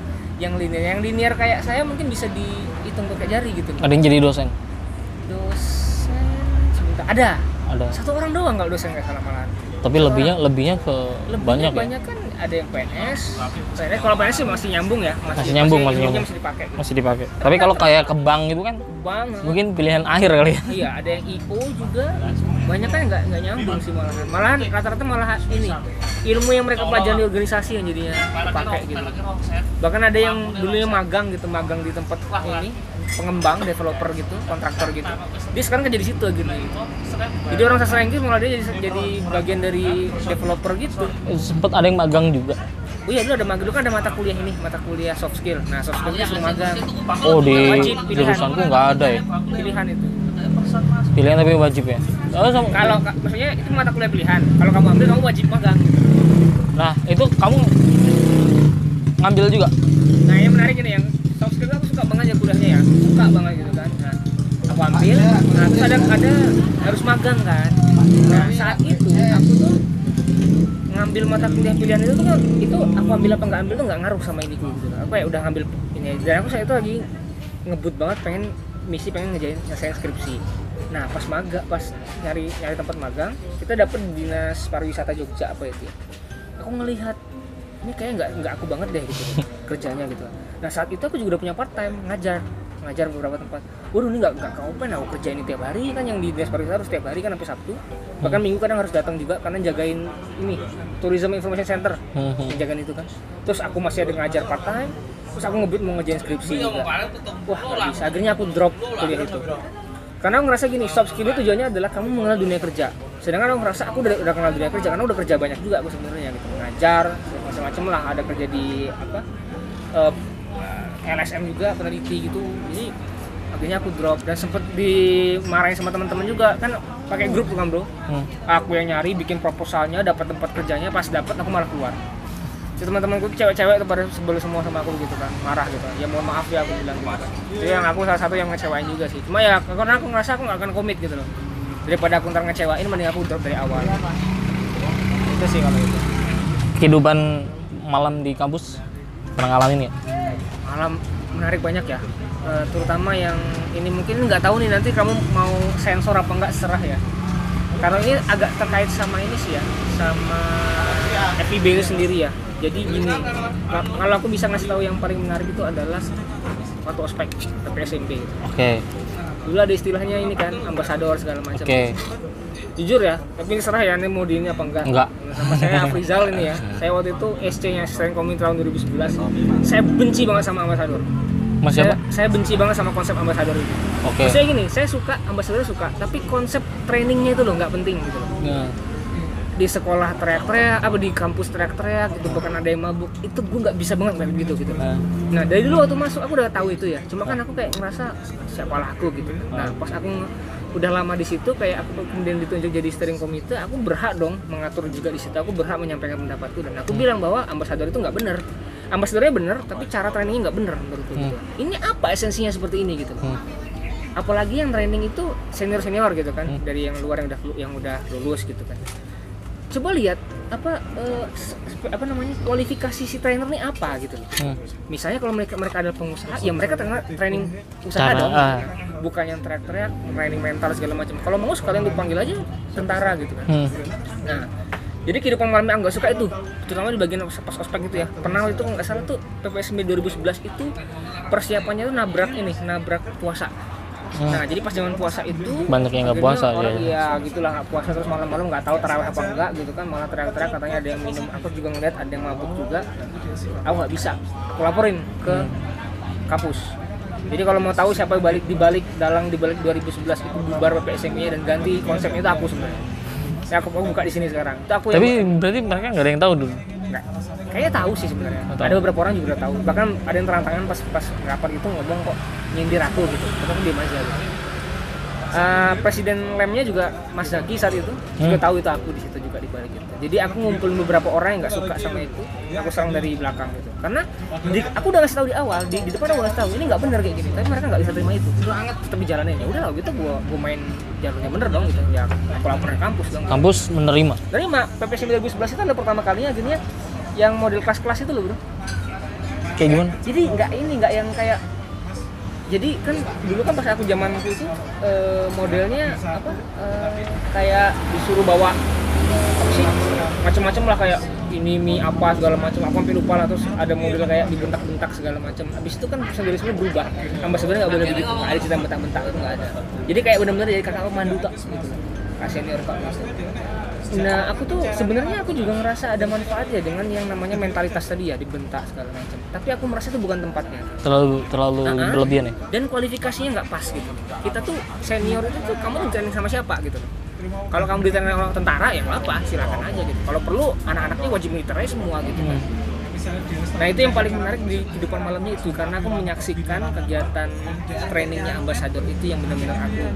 yang linear yang linear kayak saya mungkin bisa dihitung pakai jari gitu ada yang jadi dosen? Dosen sebentar. Ada? Ada. Satu orang doang kalau dosen nggak salah malahan. Tapi lebihnya lebihnya ke Lebihnya banyak ya? banyak kan ada yang PNS PNS kalau PNS sih masih nyambung ya. Masih nyambung, masih nyambung. masih dipakai. Gitu. masih dipakai. Tapi kalau kayak ke bank gitu kan bang mungkin pilihan akhir kali ya. Iya ada yang IO juga. Banyak kan nggak nggak nyambung sih malahan. Malahan rata-rata malah ini ilmu yang mereka pelajari di organisasi yang jadinya dipakai gitu. bahkan ada yang dulunya magang gitu magang di tempat ini pengembang developer gitu kontraktor gitu. Dia sekarang kerja di situ gitu. Jadi orang sastra Inggris malah dia jadi, jadi bagian dari developer gitu. Sempet ada yang magang juga Oh iya dulu ada magang, dulu kan ada mata kuliah ini, mata kuliah soft skill. Nah soft skill itu magang. oh di jurusanku nggak ada ya Pilihan itu. pilihan tapi wajib ya oh, sama, Kalau ka- maksudnya itu mata kuliah pilihan. Kalau kamu ambil kamu wajib magang. nah itu kamu ngambil juga Nah yang menarik ini yang soft skill aku suka banget ya kuliahnya ya, suka banget gitu kan. Nah aku ambil, nah terus ada ada harus magang kan. Nah saat itu aku tuh ngambil mata kuliah pilihan itu tuh kan itu aku ambil apa nggak ambil tuh nggak ngaruh sama ini gitu. Aku ya udah ngambil ini dan aku saat itu lagi ngebut banget pengen misi pengen ngejain nyelesain skripsi. Nah pas magang pas nyari nyari tempat magang kita dapet di dinas pariwisata Jogja apa itu ya. Aku ngelihat ini kayak nggak nggak aku banget deh gitu <laughs> kerjanya gitu. Nah saat itu aku juga udah punya part time ngajar ngajar beberapa tempat. Waduh ini nggak nggak open aku kerja ini tiap hari kan yang di dinas pariwisata harus tiap hari kan sampai Sabtu. Bahkan minggu kadang harus datang juga karena jagain ini tourism information center Hmm, hmm. yang jagain itu kan. Terus aku masih ada ngajar part time. Terus aku ngebut mau ngejain skripsi juga. Wah nggak bisa. Akhirnya aku drop kuliah itu. Karena aku ngerasa gini, soft skill itu tujuannya adalah kamu mengenal dunia kerja. Sedangkan aku ngerasa aku udah, udah kenal dunia kerja karena udah kerja banyak juga aku sebenarnya gitu. Ngajar, macam-macam lah. Ada kerja di apa? eh, LSM juga peneliti gitu. Jadi akhirnya aku drop dan sempet dimarahin sama teman-teman juga. Kan pakai grup tuh kan bro? Hmm. aku yang nyari bikin proposalnya dapat tempat kerjanya pas dapat aku malah keluar. Si teman-temanku cewek-cewek itu pada sebel semua sama aku gitu kan. Marah gitu. Ya mohon maaf ya aku bilang gitu kan. Itu yang aku salah satu yang ngecewain juga sih. Cuma ya karena aku ngerasa aku nggak akan komit gitu loh. Daripada aku ntar ngecewain mending aku drop dari awal. Itu sih kalau itu. Kehidupan malam di kampus pernah ngalamin ya malam menarik banyak ya. Eh, terutama yang ini mungkin nggak tahu nih nanti kamu mau sensor apa nggak serah ya. Karena ini agak terkait sama ini sih ya sama FIB itu sendiri ya. Jadi gini ka- kalau aku bisa ngasih tahu yang paling menarik itu adalah waktu ospek tapi SMP gitu. oke. Dulu ada istilahnya ini kan ambasador segala macam. Oke jujur ya tapi ini serah ya ini mau di ini apa enggak Enggak. sama saya Afrizal ini ya <laughs> saya waktu itu SC nya asisten komite tahun 2011 saya benci banget sama ambasador mas saya, siapa saya benci banget sama konsep ambasador itu oke Maksudnya gini, saya suka ambasador suka, tapi konsep trainingnya itu loh nggak penting gitu loh. Ya. Di sekolah teriak-teriak, apa di kampus teriak-teriak gitu, bahkan ada yang mabuk, itu gue nggak bisa banget kayak gitu gitu. Nah, Nah dari dulu waktu masuk aku udah tahu itu ya, cuma kan aku kayak ngerasa siapa lah aku gitu. Nah pas aku udah lama di situ kayak aku kemudian ditunjuk jadi steering komite aku berhak dong mengatur juga di situ. Aku berhak menyampaikan pendapatku dan aku bilang bahwa ambasador itu nggak benar ambasadornya benar tapi cara trainingnya nggak benar menurutku gitu. ini apa esensinya seperti ini gitu? Hmm. apalagi yang training itu senior senior gitu kan dari yang luar yang udah yang udah lulus gitu kan coba lihat apa s- apa namanya kualifikasi si trainer ini apa gitu loh Hmm. misalnya kalau mereka mereka adalah pengusaha ya mereka terkena training usaha Cara, dong ah. bukan yang teriak-teriak training mental segala macam kalau mau sekalian dipanggil aja tentara gitu kan Hmm. nah jadi kehidupan malamnya aku nggak suka itu terutama di bagian pas ospek itu ya pernah itu nggak salah tuh PPSMB 2011 itu persiapannya tuh nabrak ini nabrak puasa nah jadi pas zaman puasa itu Banyak yang nggak puasa, orang, ya. iya gitulah nggak puasa terus malam-malam nggak tahu tarawih apa enggak gitu kan malah teriak-teriak katanya ada yang minum. Aku juga ngeliat ada yang mabuk juga. Aku nggak bisa. Aku laporin ke kampus. Jadi kalau mau tahu siapa balik di balik dalang di balik 2011 itu bubar PPSMI dan ganti konsepnya itu aku sebenarnya. Ya aku, aku buka di sini sekarang. Itu aku Tapi yang berarti mereka nggak ada yang tahu dulu. Nggak. Kayaknya tahu sih sebenarnya Oh, ada beberapa orang juga udah tahu bahkan ada yang terang-terangan pas pas rapat itu ngomong kok nyindir aku gitu tapi aku diem aja gitu Eh, presiden lemnya juga Mas Zaki saat itu juga Hmm. tahu itu aku di situ juga di balik itu. Jadi aku ngumpulin beberapa orang yang nggak suka sama itu, aku serang dari belakang gitu. Karena di, aku udah ngasih tahu di awal, di, di depan aku ngasih tahu ini nggak benar kayak gini, tapi mereka nggak bisa terima itu. Udah anget tapi jalanin ya udah lah gitu gua gua main jalurnya bener dong gitu. Ya aku laporin kampus dong. Kampus menerima. Terima PPSM 2011 itu adalah pertama kalinya gini ya yang model kelas-kelas itu loh bro. Kayak gimana? Jadi nggak ini nggak yang kayak jadi kan dulu kan pas aku zaman itu eh, modelnya apa eh, kayak disuruh bawa apa sih macam-macam lah kayak ini mie apa segala macam aku sampai lupa lah terus ada model kayak dibentak-bentak segala macam habis itu kan sendiri berubah tambah sebenarnya nggak boleh begitu nggak ada cerita bentak-bentak itu nggak ada jadi kayak benar-benar jadi kakak aku mandu tak gitu kasih senior tak gitu. Nah, aku tuh sebenarnya aku juga ngerasa ada manfaatnya dengan yang namanya mentalitas tadi ya dibentak segala macam. Tapi aku merasa itu bukan tempatnya. Terlalu terlalu Ah, berlebihan ya. dan kualifikasinya nggak pas gitu. Kita tuh senior itu tuh kamu di sama siapa? gitu. Kalau kamu di orang tentara ya nggak apa silakan aja gitu. Kalau perlu anak-anaknya wajib militer aja semua gitu. Kan nah itu yang paling menarik di kehidupan malamnya itu karena aku menyaksikan kegiatan trainingnya ambasador itu yang benar-benar aku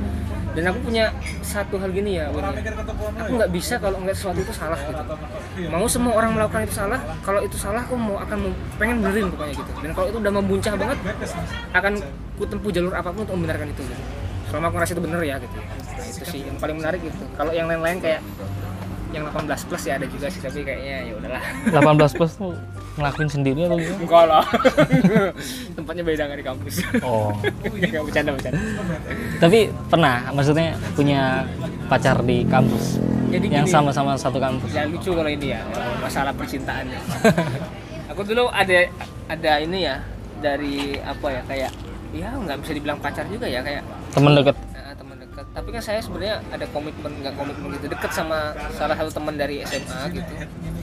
dan aku punya satu hal gini ya Win aku nggak bisa kalau nggak sesuatu itu salah gitu. Mau semua orang melakukan itu salah kalau itu salah aku mau akan pengen benerin pokoknya gitu. Dan kalau itu udah membuncah banget akan ku tempuh jalur apa pun untuk membenarkan itu gitu. Selama aku ngerasa itu bener ya gitu. Nah itu sih yang paling menarik gitu. Kalau yang lain-lain kayak yang 18 plus ya ada juga sih tapi kayaknya ya udahlah. 18 plus tuh ngelakuin sendiri atau gimana? enggak lah <laughs> tempatnya beda nggak di kampus Oh. <laughs> nggak bercanda bercanda Tapi pernah maksudnya punya pacar di kampus Jadi yang sama-sama satu kampus. ya lucu kalau ini ya masalah percintaan ya. <laughs> aku dulu ada ada ini ya dari apa ya kayak ya nggak bisa dibilang pacar juga ya kayak Temen deket. Tapi kan saya sebenarnya ada komitmen nggak komitmen gitu deket sama salah satu teman dari SMA gitu,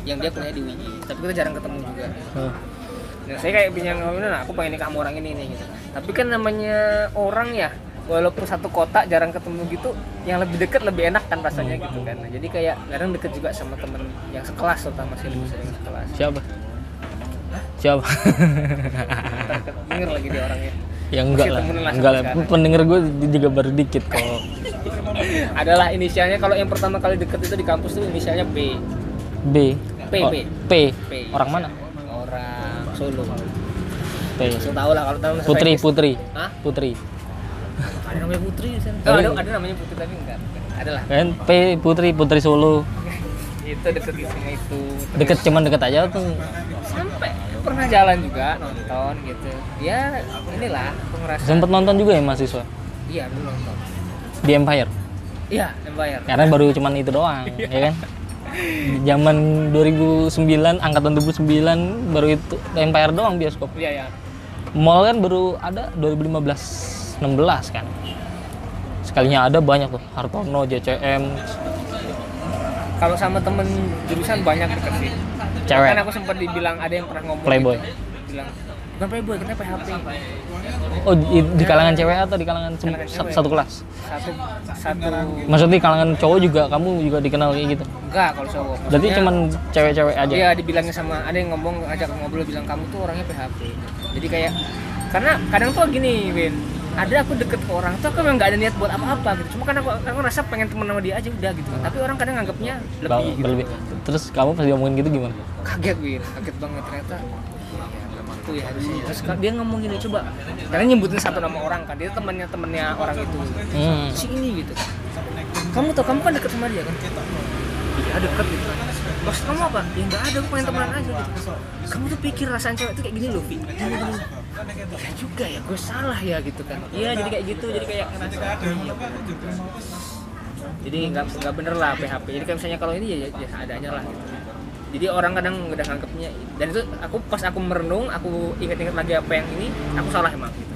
yang dia kuliah di UII. Tapi kita jarang ketemu juga. Oh. Nah, saya kayak ngomongin, nah, aku pengen nikah sama orang ini nih gitu. Tapi kan namanya orang ya, walaupun satu kota jarang ketemu gitu, yang lebih deket lebih enak kan rasanya gitu kan. Nah, jadi kayak kadang deket juga sama temen yang sekelas terutama sih lebih sering sekelas. Siapa? Siapa? Denger lagi dia orangnya. Ya enggak lah. Enggak lah. Pendengar gue juga baru dikit kok. <laughs> Adalah inisialnya kalau yang pertama kali deket itu di kampus tuh inisialnya B. B. P, Oh, P. P. P. Orang mana? Orang Solo. P. Saya tahu lah kalau tahu Putri, Putri. Hah? Putri. Ada namanya Putri di sana. Oh, ada, ada namanya Putri tapi enggak. bukan. Ada lah. Kan P Putri, Putri Solo. <laughs> itu deket itu. Deket cuman deket aja tuh. Sampai pernah jalan juga nonton gitu. Ya inilah aku ngerasa. Sempet nonton juga ya mahasiswa Iya dulu nonton. di Empire. Iya, Empire. Karena baru cuman itu doang, ya kan? Zaman 2009, angkatan 2009 baru itu Empire doang bioskop. Iya ya. Mall kan baru ada 2015 16 kan. Sekalinya ada banyak tuh, Hartono, JCM, Kalau sama temen jurusan banyak deket sih. Cewek. Kan aku sempat dibilang ada yang pernah ngomong Playboy. gitu. Bilang bukan playboy, kita PHP. Oh, di, di kalangan cewek atau di kalangan Kalangan sa- cewek. satu kelas? Satu satu Maksudnya di kalangan cowok juga kamu juga dikenal kayak gitu. enggak kalau cowok. Berarti Maksudnya- cuman cewek-cewek aja. Iya dibilangnya sama ada yang ngomong ajak ngobrol bilang kamu tuh orangnya PHP. Jadi kayak karena kadang tuh gini Win ada aku deket ke orang tuh aku memang nggak ada niat buat apa-apa gitu. Cuma kan aku, aku rasa pengen temen sama dia aja udah gitu. Kan tapi orang kadang nganggapnya lebih gitu. berlebih terus kamu pas diomongin gitu gimana? Kaget Win. Kaget banget ternyata. Itu ya harusnya terus dia ngomong gini coba. Karena nyebutin satu nama orang kan dia temannya temennya orang itu. Hmm. si ini gitu. Kamu tau kamu kan deket sama dia kan? Iya deket gitu. Kan maksud kamu apa? Ya nggak ada aku pengen temenan aja gitu. Kamu tuh pikir rasanya cewek itu kayak gini loh Vi gini gini ya juga ya gue salah ya gitu kan. Iya jadi kayak gitu jadi kayak ngerasa iya, jadi nggak nggak bener lah PHP jadi kayak misalnya kalau ini ya, ya adanya lah gitu. Jadi orang kadang udah nganggapnya dan itu aku pas aku merenung aku inget-inget lagi apa yang ini aku salah emang gitu.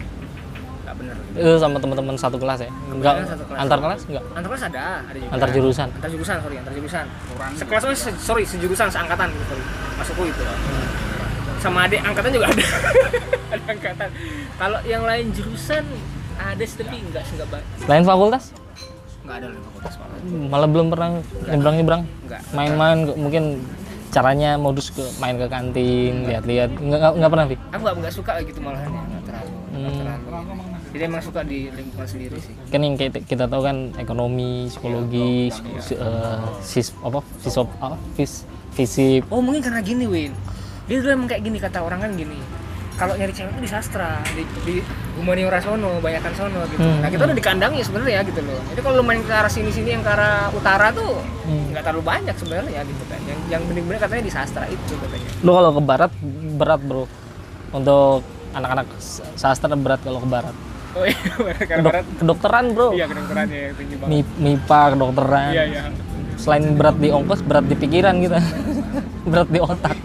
Nggak bener. Itu sama teman-teman satu kelas ya? Enggak satu kelas. antar kelas enggak antar kelas ada ada juga. Antar jurusan? antar jurusan sorry antar jurusan. Sekelas se- sorry sejurusan seangkatan gitu sorry. Masukku itu sama adik angkatan juga ada. <laughs> Ada angkatan. Kalau yang lain jurusan ada sih, tapi enggak sih enggak banyak lain fakultas? Enggak ada lah fakultas malah malah belum pernah nyebrang-nyebrang? Enggak main-main mungkin caranya modus ke main ke kantin lihat-lihat. Nggak nggak- nggak pernah Vi aku nggak nggak suka gitu malahan ya nggak terlalu nggak Hmm. terlalu. Jadi emang suka di lingkungan sendiri sih. Kan yang kayak kita tahu kan ekonomi psikologi si- eh, sis apa? Fisop apa? Fis fisip. Oh mungkin karena gini Win dia dulu emang kayak gini kata orang kan gini kalau nyari cewek itu di sastra di, di humaniora sono banyakan sono gitu. Hmm. nah kita udah dikandangin sebenarnya gitu loh. Jadi kalau lu main ke arah sini sini yang ke arah utara tuh Hmm. nggak terlalu banyak sebenarnya gitu kan. Yang yang bener-bener katanya di sastra itu katanya. Lo kalau ke barat berat bro. Untuk anak-anak sastra berat kalau ke barat. Oh iya <laughs> Kedok- barat. Kedokteran bro. Iya kedokteran ya tinggi banget. Mi- MIPA kedokteran. Iya iya. Selain berat di ongkos berat di pikiran kita. <laughs> Berat di otak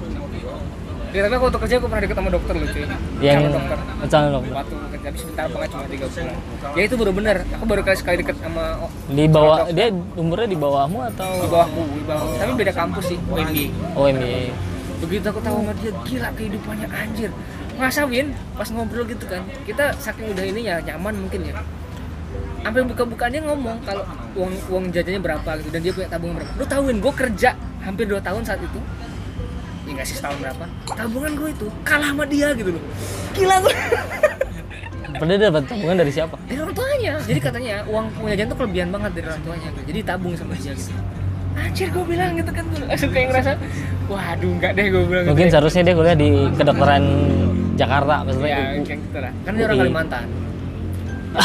Ya, tapi aku waktu kerja aku pernah deket sama dokter loh cuy. Yang Calon dokter. Calon dokter waktu kerja tapi sebentar banget cuma tiga bulan. Ya itu baru bener aku baru kali sekali deket sama oh, di bawah dia umurnya di bawahmu atau di bawahku di bawah. Tapi beda kampus sih UMG oh ini begitu aku tahu sama dia gila kehidupannya anjir. Masa Win pas ngobrol gitu kan kita saking udah ini ya nyaman mungkin ya. Sampai buka-bukaan dia ngomong kalau uang uang jajannya berapa gitu dan dia punya tabungan berapa. Lu tahuin gue kerja hampir 2 tahun saat itu ya nggak sih setahun berapa tabungan gue itu kalah sama dia gitu loh gila gue Padahal dia dapat tabungan dari siapa? dari orang tuanya jadi katanya uang punya tuh kelebihan banget dari orang tuanya jadi tabung sama dia gitu anjir gue bilang gitu kan gue langsung kayak ngerasa waduh enggak deh gue bilang Mungkin gitu. seharusnya dia kuliah di kedokteran Jakarta maksudnya. ya U- kayak gitu lah kan dia orang. Kalimantan <laughs>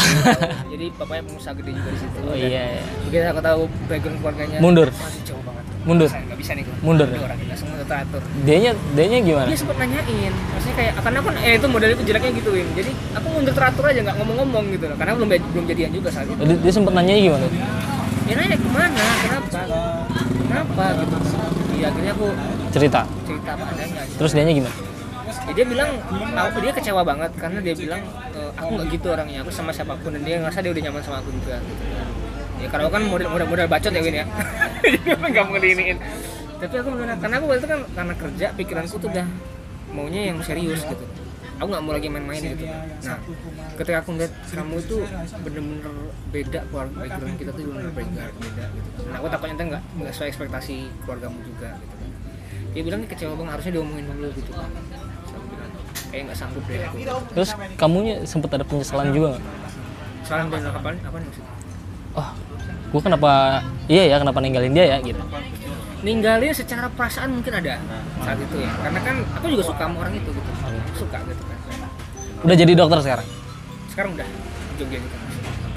jadi bapaknya pengusaha gede juga di situ Oh iya, iya. begitu aku tahu background keluarganya Mundur. masih jauh banget Mundur. nggak bisa nih gue Mundur. Kita semua udah teratur Dianya dianya gimana? dia sempat nanyain maksudnya kayak karena aku eh itu model itu jeleknya gituin jadi aku mundur teratur aja nggak ngomong-ngomong gitu loh karena belum belum jadian juga saat itu Dia, dia sempat nanya gimana? ya nanya ke mana kenapa kenapa gitu ya akhirnya aku Cerita. cerita apa adanya gitu. Terus dianya gimana? ya, dia bilang aku dia kecewa banget karena dia bilang e, aku nggak gitu orangnya aku sama siapa pun dan dia ngerasa dia udah nyaman sama aku juga gitu. Ya kalau aku kan model model model bacot ya Win ya. <laughs> Jadi aku nggak mau diiniin tapi aku benar karena aku waktu itu kan karena kerja pikiranku tuh udah maunya yang serius gitu. Aku nggak mau lagi main-main gitu. Nah ketika aku ngeliat kamu itu bener-bener beda keluarga background kita tuh bener-bener beda beda gitu. Nah aku takutnya nggak nggak sesuai ekspektasi keluargamu juga gitu. Kan dia bilang "Ini kecewa banget harusnya diomongin dulu gitu. Kan kayak nggak sanggup deh aku. Terus kamunya sempat ada penyesalan juga nggak? salam dan apa apa nih maksudnya? Oh, gua kenapa? Iya ya, kenapa ninggalin dia ya gitu? ninggalin secara perasaan mungkin ada saat itu ya karena kan aku juga suka sama orang itu gitu suka gitu kan Udah jadi dokter sekarang? sekarang udah Jogja gitu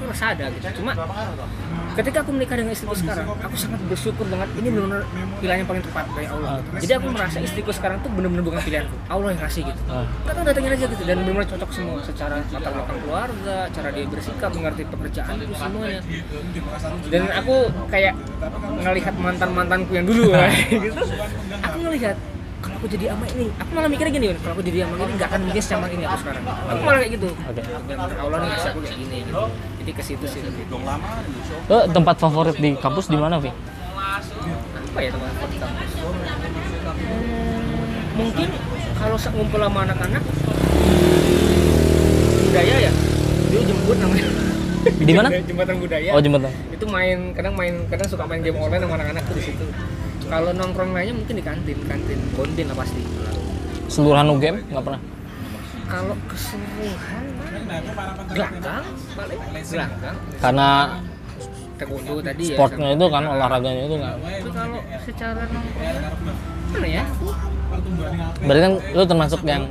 aku rasa ada gitu. Cuma ketika aku menikah dengan istriku sekarang aku sangat bersyukur banget ini benar-benar pilihan yang paling tepat dari Allah gitu. jadi aku merasa istriku sekarang tuh benar-benar bukan pilihanku Allah yang kasih gitu. Ah. kita kan datengin aja gitu. Dan benar-benar cocok semua. Secara latar belakang keluarga cara dia bersikap mengerti pekerjaan itu semuanya. Dan aku kayak ngelihat mantan mantanku yang dulu <laughs> gitu. Aku ngelihat kalau aku jadi ama ini aku malah mikirnya gini kalau aku jadi ama ini nggak akan mungkin senyaman ini aku sekarang. Aku malah kayak gitu. Benar Allah nih ngasih aku kayak gini gitu jadi ke situ sih. Lebih Lo tempat favorit di kampus di mana, Vi? apa ya teman-teman di kampus? Hmm, mungkin kalau ngumpul sama anak-anak budaya ya? Dia jemput namanya. Di mana? <laughs> jembatan budaya. Oh, jembatan. itu main kadang main kadang suka main game online sama anak-anak tuh di situ. Kalau nongkrong lainnya mungkin di kantin kantin bondin lah pasti. Seluruhan UGM nggak pernah. kalau keseluruhan gelanggang paling gelanggang. Karena taekwondo tadi ya sportnya itu kan olahraganya itu kan kalau secara mana ya? Berarti kan lu termasuk yang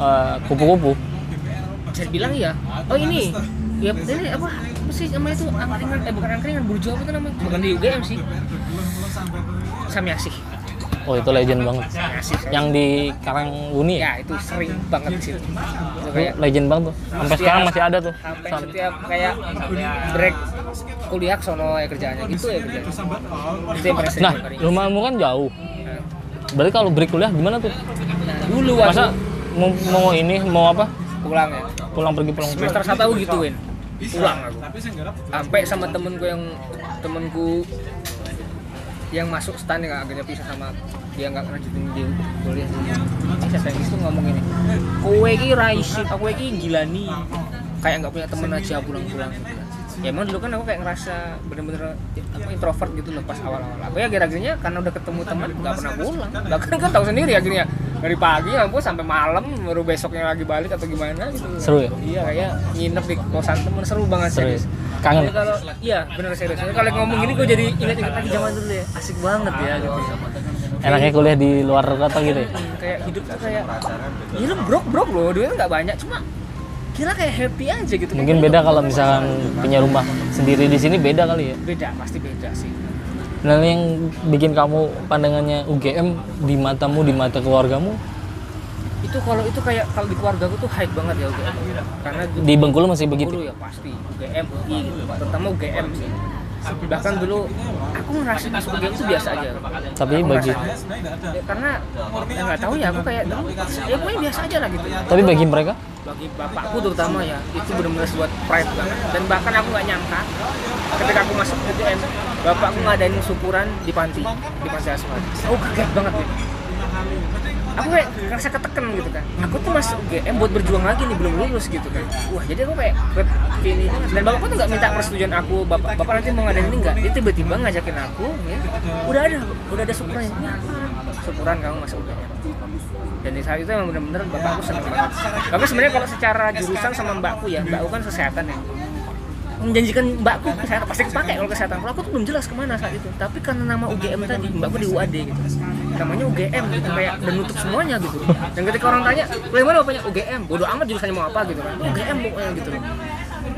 eh, kupu-kupu. Bisa dibilang ya? Oh ini. Ya ini apa? Apa sih namanya itu? Angkringan eh bukan angkringan burjo apa itu namanya? Bukan di UGM sih. Samyasih oh itu legend banget. Samyasih yang di Karangguni ya ya itu sering banget situ itu kayak legend banget tuh. Sampai sekarang masih ada tuh. sampai Sam- setiap kayak break kuliah sono ya kerjaannya. Gitu ya kerjanya itu nah rumahmu kan jauh. Nah, berarti kalau break kuliah gimana tuh? Nah, dulu masa mau, mau ini mau apa? Pulang ya. Pulang pergi pulang semester satu aku gituin. Pulang aku. Sampai sama temenku yang temenku yang masuk stan yang akhirnya pisah sama dia nggak lanjutin di kuliah ini saya itu ngomong ini? Kowe ki raisit kowe ki gila nih. Kayak nggak punya temen aja pulang-pulang. Ya emang dulu kan aku kayak ngerasa bener-bener apa introvert gitu loh pas awal-awal. Aku ya akhir-akhirnya karena udah ketemu teman nggak pernah pulang. bahkan kan tahu sendiri akhirnya dari pagi ampun sampai malam baru besoknya lagi balik atau gimana gitu. Seru ya? iya kayak nginep di kosan temen seru banget Seru ya? serius. Kangen? Jadi kalau iya bener serius. Kalau ngomong gini gue jadi ingat-ingat lagi zaman dulu ya. Asik banget ya gitu. Enaknya kuliah di luar kota gitu ya? Hmm, kayak hidup tuh kayak ya lu brok brok loh duitnya nggak banyak. Cuma kira kayak happy aja gitu. Mungkin Kayak beda kalau misalkan punya rumah sendiri di sini beda kali ya? Beda pasti beda sih. Dan yang bikin kamu pandangannya UGM di matamu di mata keluargamu? Itu kalau itu kayak kalau di keluarga gue tuh hype banget ya UGM karena di di Bengkulu masih begitu? dulu ya pasti. UGM UI gitu terutama UGM sih. Bahkan dulu aku ngerasa masuk UGM itu biasa aja. Tapi Aku bagi ngerasa- ya, karena ya nggak tahu ya aku kayak dulu ya pokoknya biasa aja lah gitu. Tapi bagi mereka bagi bapakku terutama ya itu benar-benar buat pride banget. Dan bahkan aku nggak nyangka ketika aku masuk UGM bapakku ngadain syukuran di panti di panti asuhan. Aku kaget banget gitu. Aku kayak ngerasa keteken gitu kan. Aku tuh masuk UGM buat berjuang lagi nih belum lulus gitu kan. Wah jadi aku kayak ini dan bapakku tuh nggak minta persetujuan aku bapak bapak nanti mau ngadain ini nggak? Dia tiba-tiba ngajakin aku ya. Udah ada udah ada syukuran syukuran kamu masuk UGM dan di saat itu emang bener-bener bapakku seneng banget. Tapi sebenarnya kalau secara jurusan sama mbakku ya mbakku kan kesehatan ya. Menjanjikan mbakku kesehatan pasti kepake kalau kesehatan. Kalau aku tuh belum jelas ke mana saat itu. Tapi karena nama UGM tadi mbakku di UAD gitu. Namanya UGM gitu kayak dan nutup semuanya gitu. Dan ketika orang tanya dari mana bapaknya? UGM bodo amat jurusannya mau apa gitu kan. UGM pokoknya gitu. Loh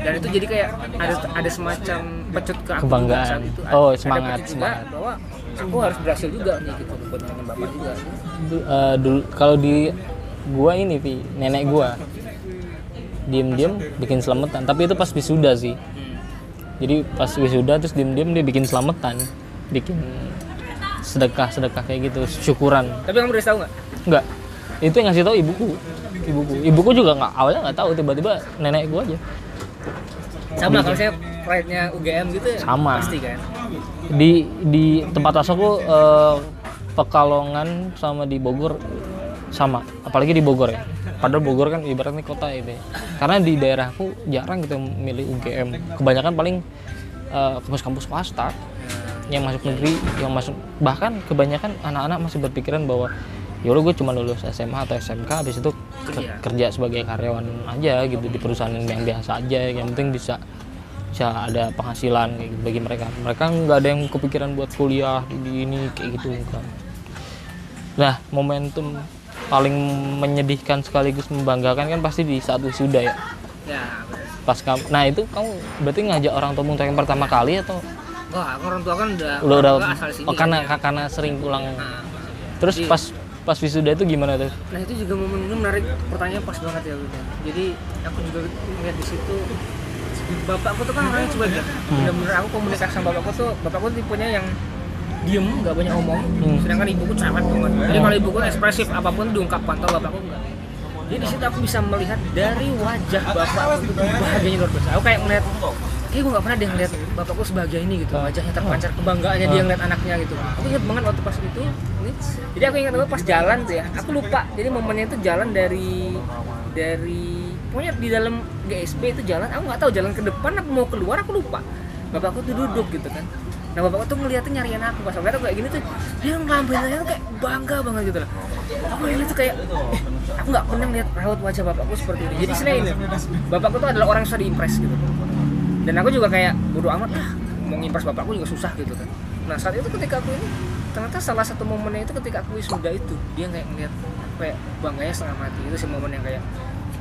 dan itu jadi kayak ada ada semacam pecut ke aku Kebanggaan. saat itu. Oh, Ada semangat, pecut juga semangat. bahwa aku harus berhasil juga nih gitu. Buat dengan bapak juga. Eh, dulu kalau di gua ini Vi, nenek gua. Diem-diem bikin selamatan. Tapi itu pas wisuda sih. Jadi pas wisuda terus diem-diem dia bikin selamatan. Bikin sedekah sedekah kayak gitu syukuran. Tapi kamu udah tahu nggak? Enggak itu yang ngasih tahu ibuku. Ibuku. Ibuku juga nggak awalnya nggak tahu. Tiba-tiba nenek gua aja. Sama kalau saya pride-nya UGM gitu ya Sama. pasti kan di di tempat asokku eh, Pekalongan sama di Bogor sama apalagi di Bogor ya padahal Bogor kan ibaratnya kota itu ya. karena di daerahku jarang kita milih UGM kebanyakan paling eh, kampus-kampus swasta yang masuk negeri yang masuk bahkan kebanyakan anak-anak masih berpikiran bahwa ya gue cuma lulus SMA atau SMK habis itu ke- Kerja. kerja sebagai karyawan aja gitu di perusahaan yang biasa aja yang penting bisa bisa ada penghasilan kayak gitu bagi mereka. Mereka nggak ada yang kepikiran buat kuliah di ini kayak gitu enggak nah momentum paling menyedihkan sekaligus membanggakan kan pasti di saat wisuda ya. Ya pas kamu nah itu kamu berarti ngajak orang tua yang pertama kali atau? Wah orang tua kan udah lo udah asal sini oh, karena kan, ya. karena sering pulang. Nah, terus Jadi- pas pas wisuda itu gimana tuh? Nah itu juga momen menarik pertanyaan pas banget ya jadi aku juga lihat di situ bapakku tuh kan orangnya cuek ya Hmm. bener-bener aku komunikasi sama bapakku tuh bapakku tipenya yang diem nggak banyak ngomong. Hmm. sedangkan ibuku cerewet banget jadi kalau ibuku ekspresif apa pun diungkapkan kalau bapakku enggak jadi di situ aku bisa melihat dari wajah bapak itu bahagianya luar biasa. Aku kayak ngeliat kayak gue gak pernah dia ngeliat bapakku sebahagia ini gitu. Wajahnya terpancar kebanggaannya dia ngeliat anaknya gitu. Aku ingat banget waktu pas itu ini jadi aku ingat banget pas jalan tuh ya aku lupa. Jadi momennya itu jalan dari dari pokoknya di dalam GSB itu jalan aku nggak tahu jalan ke depan apa mau keluar aku lupa. Bapakku tuh duduk gitu kan. Nah bapakku tuh ngeliatnya nyariin aku. Pas aku kayak gini tuh dia ngelambain aja tuh kayak bangga banget gitu loh. Aku ngeliat tuh kayak eh, aku nggak pernah lihat raut wajah bapakku seperti ini. Jadi selain ini bapakku tuh adalah orang yang susah diimpress gitu. Dan aku juga kayak bodo amat lah mau ngimpress bapakku juga susah gitu kan. Nah saat itu ketika aku ini ternyata salah satu momennya itu ketika aku wisuda itu dia kayak ngeliat kayak bangganya setengah mati. Itu sih momen yang kayak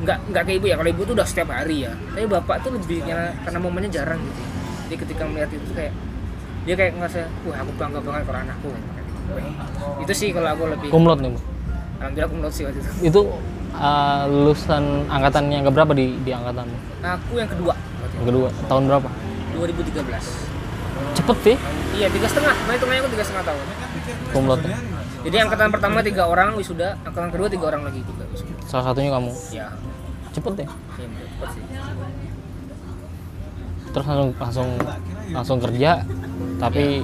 nggak nggak kayak ibu ya. Kalau ibu tuh udah setiap hari ya. Tapi bapak tuh lebih karena, karena momennya jarang gitu. Jadi ketika melihat itu kayak dia kayak ngerasa wah aku bangga banget kalau anakku. Itu sih kalau aku lebih kumlot nih bu? Alhamdulillah kumlot sih waktu itu. Itu uh, lulusan angkatan yang keberapa di di angkatanmu aku yang kedua. Yang kedua. Tahun berapa? itu, 2013 cepet sih iya tiga setengah. Nah hitungannya aku tiga setengah tahun. Kumlotnya jadi angkatan pertama tiga orang wisuda angkatan kedua tiga orang lagi juga wisuda. Salah satunya kamu? Ya cepet ya? Iya cepet sih. Terus langsung langsung langsung kerja tapi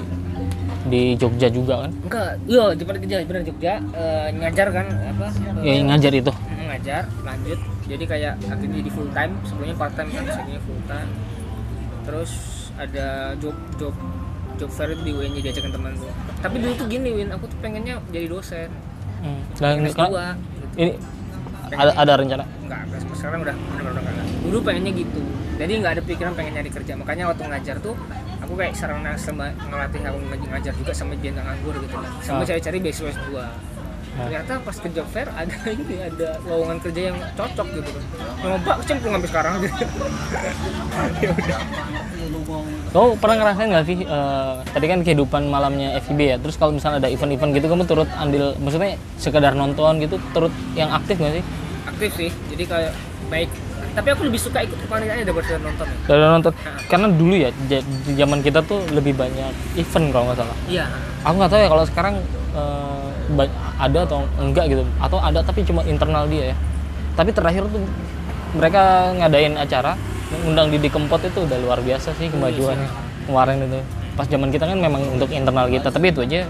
di Jogja juga kan? Enggak iya di kerja bener Jogja eh, ngajar kan apa ya ngajar itu. Ngajar lanjut. Jadi kayak akhirnya jadi full time sebelumnya part time kan sebenarnya full time. Terus ada job job job fair itu di UNY diajakin teman tuh tapi dulu tuh gini Win aku tuh pengennya jadi dosen. Hmm. dan S2 kalau- gitu. ini ada ada rencana? Enggak enggak sekarang udah benar-benar enggak. Dulu pengennya gitu. Jadi nggak ada pikiran pengen nyari kerja. Makanya waktu ngajar tuh aku kayak sarana sama ngelatih aku ngajar, ngajar juga sama dia nganggur gitu kan. Sampai Ah. cari-cari beasiswa S2 ternyata pas ke job fair ada <laughs> ini ada lowongan kerja yang cocok gitu. Kan nyoba kecemplung sampai sekarang gitu <laughs> ya udah. Kamu pernah ngerasain nggak sih eh, tadi kan kehidupan malamnya FIB ya terus kalau misalnya ada event-event gitu kamu turut andil maksudnya sekedar nonton gitu turut yang aktif nggak sih? Aktif sih jadi kayak baik. Tapi aku lebih suka ikut kepanitiaan daripada nonton ya. Dari nonton. Karena dulu ya zaman kita tuh lebih banyak event kalau nggak salah. Iya. Aku nggak tahu ya kalau sekarang ba- ada atau enggak gitu. Atau ada tapi cuma internal dia ya. Tapi terakhir tuh mereka ngadain acara undang Didi Kempot itu udah luar biasa sih kemajuannya kemarin itu. Pas zaman kita kan memang untuk internal kita tapi itu aja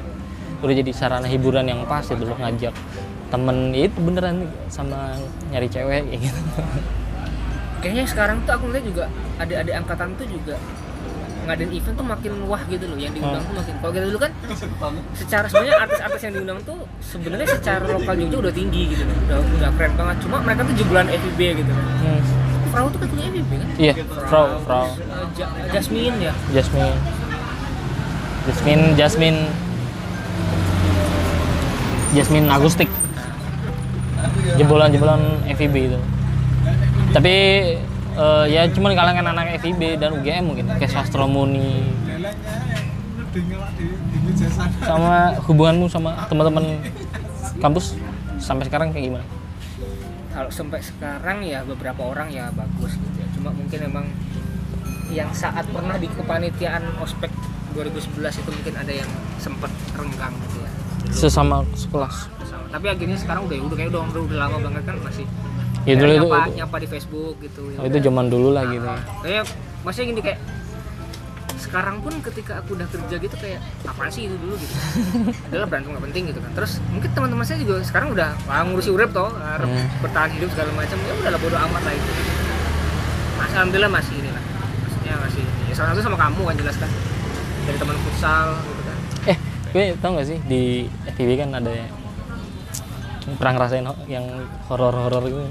udah jadi sarana hiburan yang pas itu loh ngajak temen. Ya itu beneran sama nyari cewek kayak gitu. Kayaknya sekarang tuh aku lihat juga adik-adik angkatan tuh juga ngadain event tuh makin wah gitu loh yang diundang tuh makin kalau kita dulu kan secara sebenarnya artis-artis yang diundang tuh sebenarnya secara lokal Jogja udah tinggi gitu loh. Udah udah keren banget. Cuma mereka tuh jebolan FIB gitu loh. Hmm. Frau tuh kan punya FIB kan? Iya Frau Frau. Eh, Ja- Jasmine ya? Jasmine. Jasmine Jasmine. Jasmine Agustik. Jebolan-jebolan FIB itu. Tapi eh, ya cuman kalangan anak FIB dan UGM mungkin kayak Sastro Muni sama hubunganmu sama teman-teman kampus sampai sekarang kayak gimana? kalau sampai sekarang ya beberapa orang ya bagus gitu ya cuma mungkin emang yang saat pernah di kepanitiaan ospek 2011 itu mungkin ada yang sempat renggang gitu ya Sesama sekelas. tapi akhirnya sekarang udah udah kayak udah, udah, udah lama banget kan masih Ya, dulu itu- nyapa, itu- nyapa di Facebook gitu ya Oh, itu zaman dulu lah gitu. kayak maksudnya gini kayak sekarang pun ketika aku udah kerja gitu kayak apaan sih itu dulu gitu. <laughs> Adalah berantem nggak penting gitu kan. Terus mungkin teman-teman saya juga sekarang udah wah, ngurusi urip toh harus Hmm. bertahan hidup segala macam. Ya udah lah bodo amat lah itu. Mas alhamdulillah masih ini lah maksudnya masih ya salah satu sama kamu kan jelas kan. Dari teman futsal gitu kan. Eh, gue tau gak sih di FTV kan ada pernah ngerasain yang horor-horor gitu.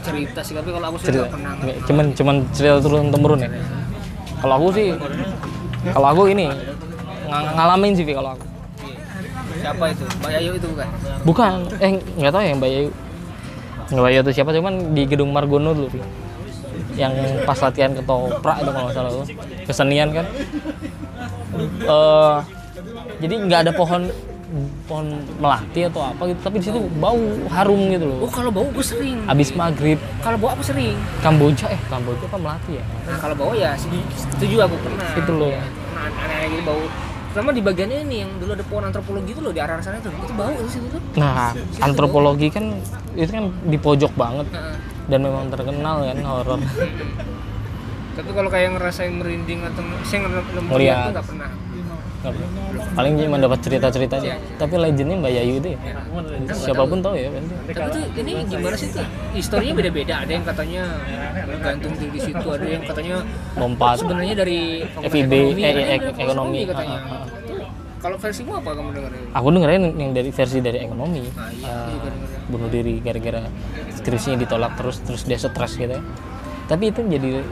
cerita sih tapi kalau aku sih Cerita. pernah Cuman cuman cerita turun temurun ya. Kalau aku sih kalau aku ini ng- ngalamin sih kalau aku. Iya. siapa itu Mbak Yayu itu bukan Bukan, eh nggak tahu ya Mbak Yayu. Mbak Yayu itu siapa cuman di gedung Margono dulu Vi. Yang pas latihan ketoprak itu kalau nggak salah tuh. Kesenian kan. Eh jadi nggak ada pohon pohon melati atau apa gitu, tapi di situ bau harum gitu loh. oh kalau bau aku sering Abis maghrib kalau bau aku sering Kamboja eh Kamboja apa melati ya? Nah kalau bau ya setuju aku pernah. Itu loh. Pernah aneh-aneh gitu bau. Terutama di bagian ini yang dulu ada pohon antropologi itu loh di arah sana tuh. Itu bau itu situ tuh. Nah, antropologi kan itu kan di pojok banget Heeh. dan memang terkenal kan horor. <laughs> Tapi kalau kayak ngerasain merinding atau saya ngeliat itu nggak pernah. Paling cuma dapat cerita-cerita aja tapi legendnya Mbak Yayu itu ya siapa pun tahu ya pasti Tapi tuh ini gimana sih tuh? Historinya beda-beda. Ada yang katanya gantung diri di situ, ada yang katanya lompat sebenarnya dari FIB, ekonomi, eh, eh, ekonomi. katanya. Ah, ah, ah. Kalau versimu apa kamu dengerin? aku dengerin yang dari versi dari ekonomi Nah, iya, bunuh diri gara-gara skripsinya ditolak terus terus dia stres gitu ya tapi itu jadi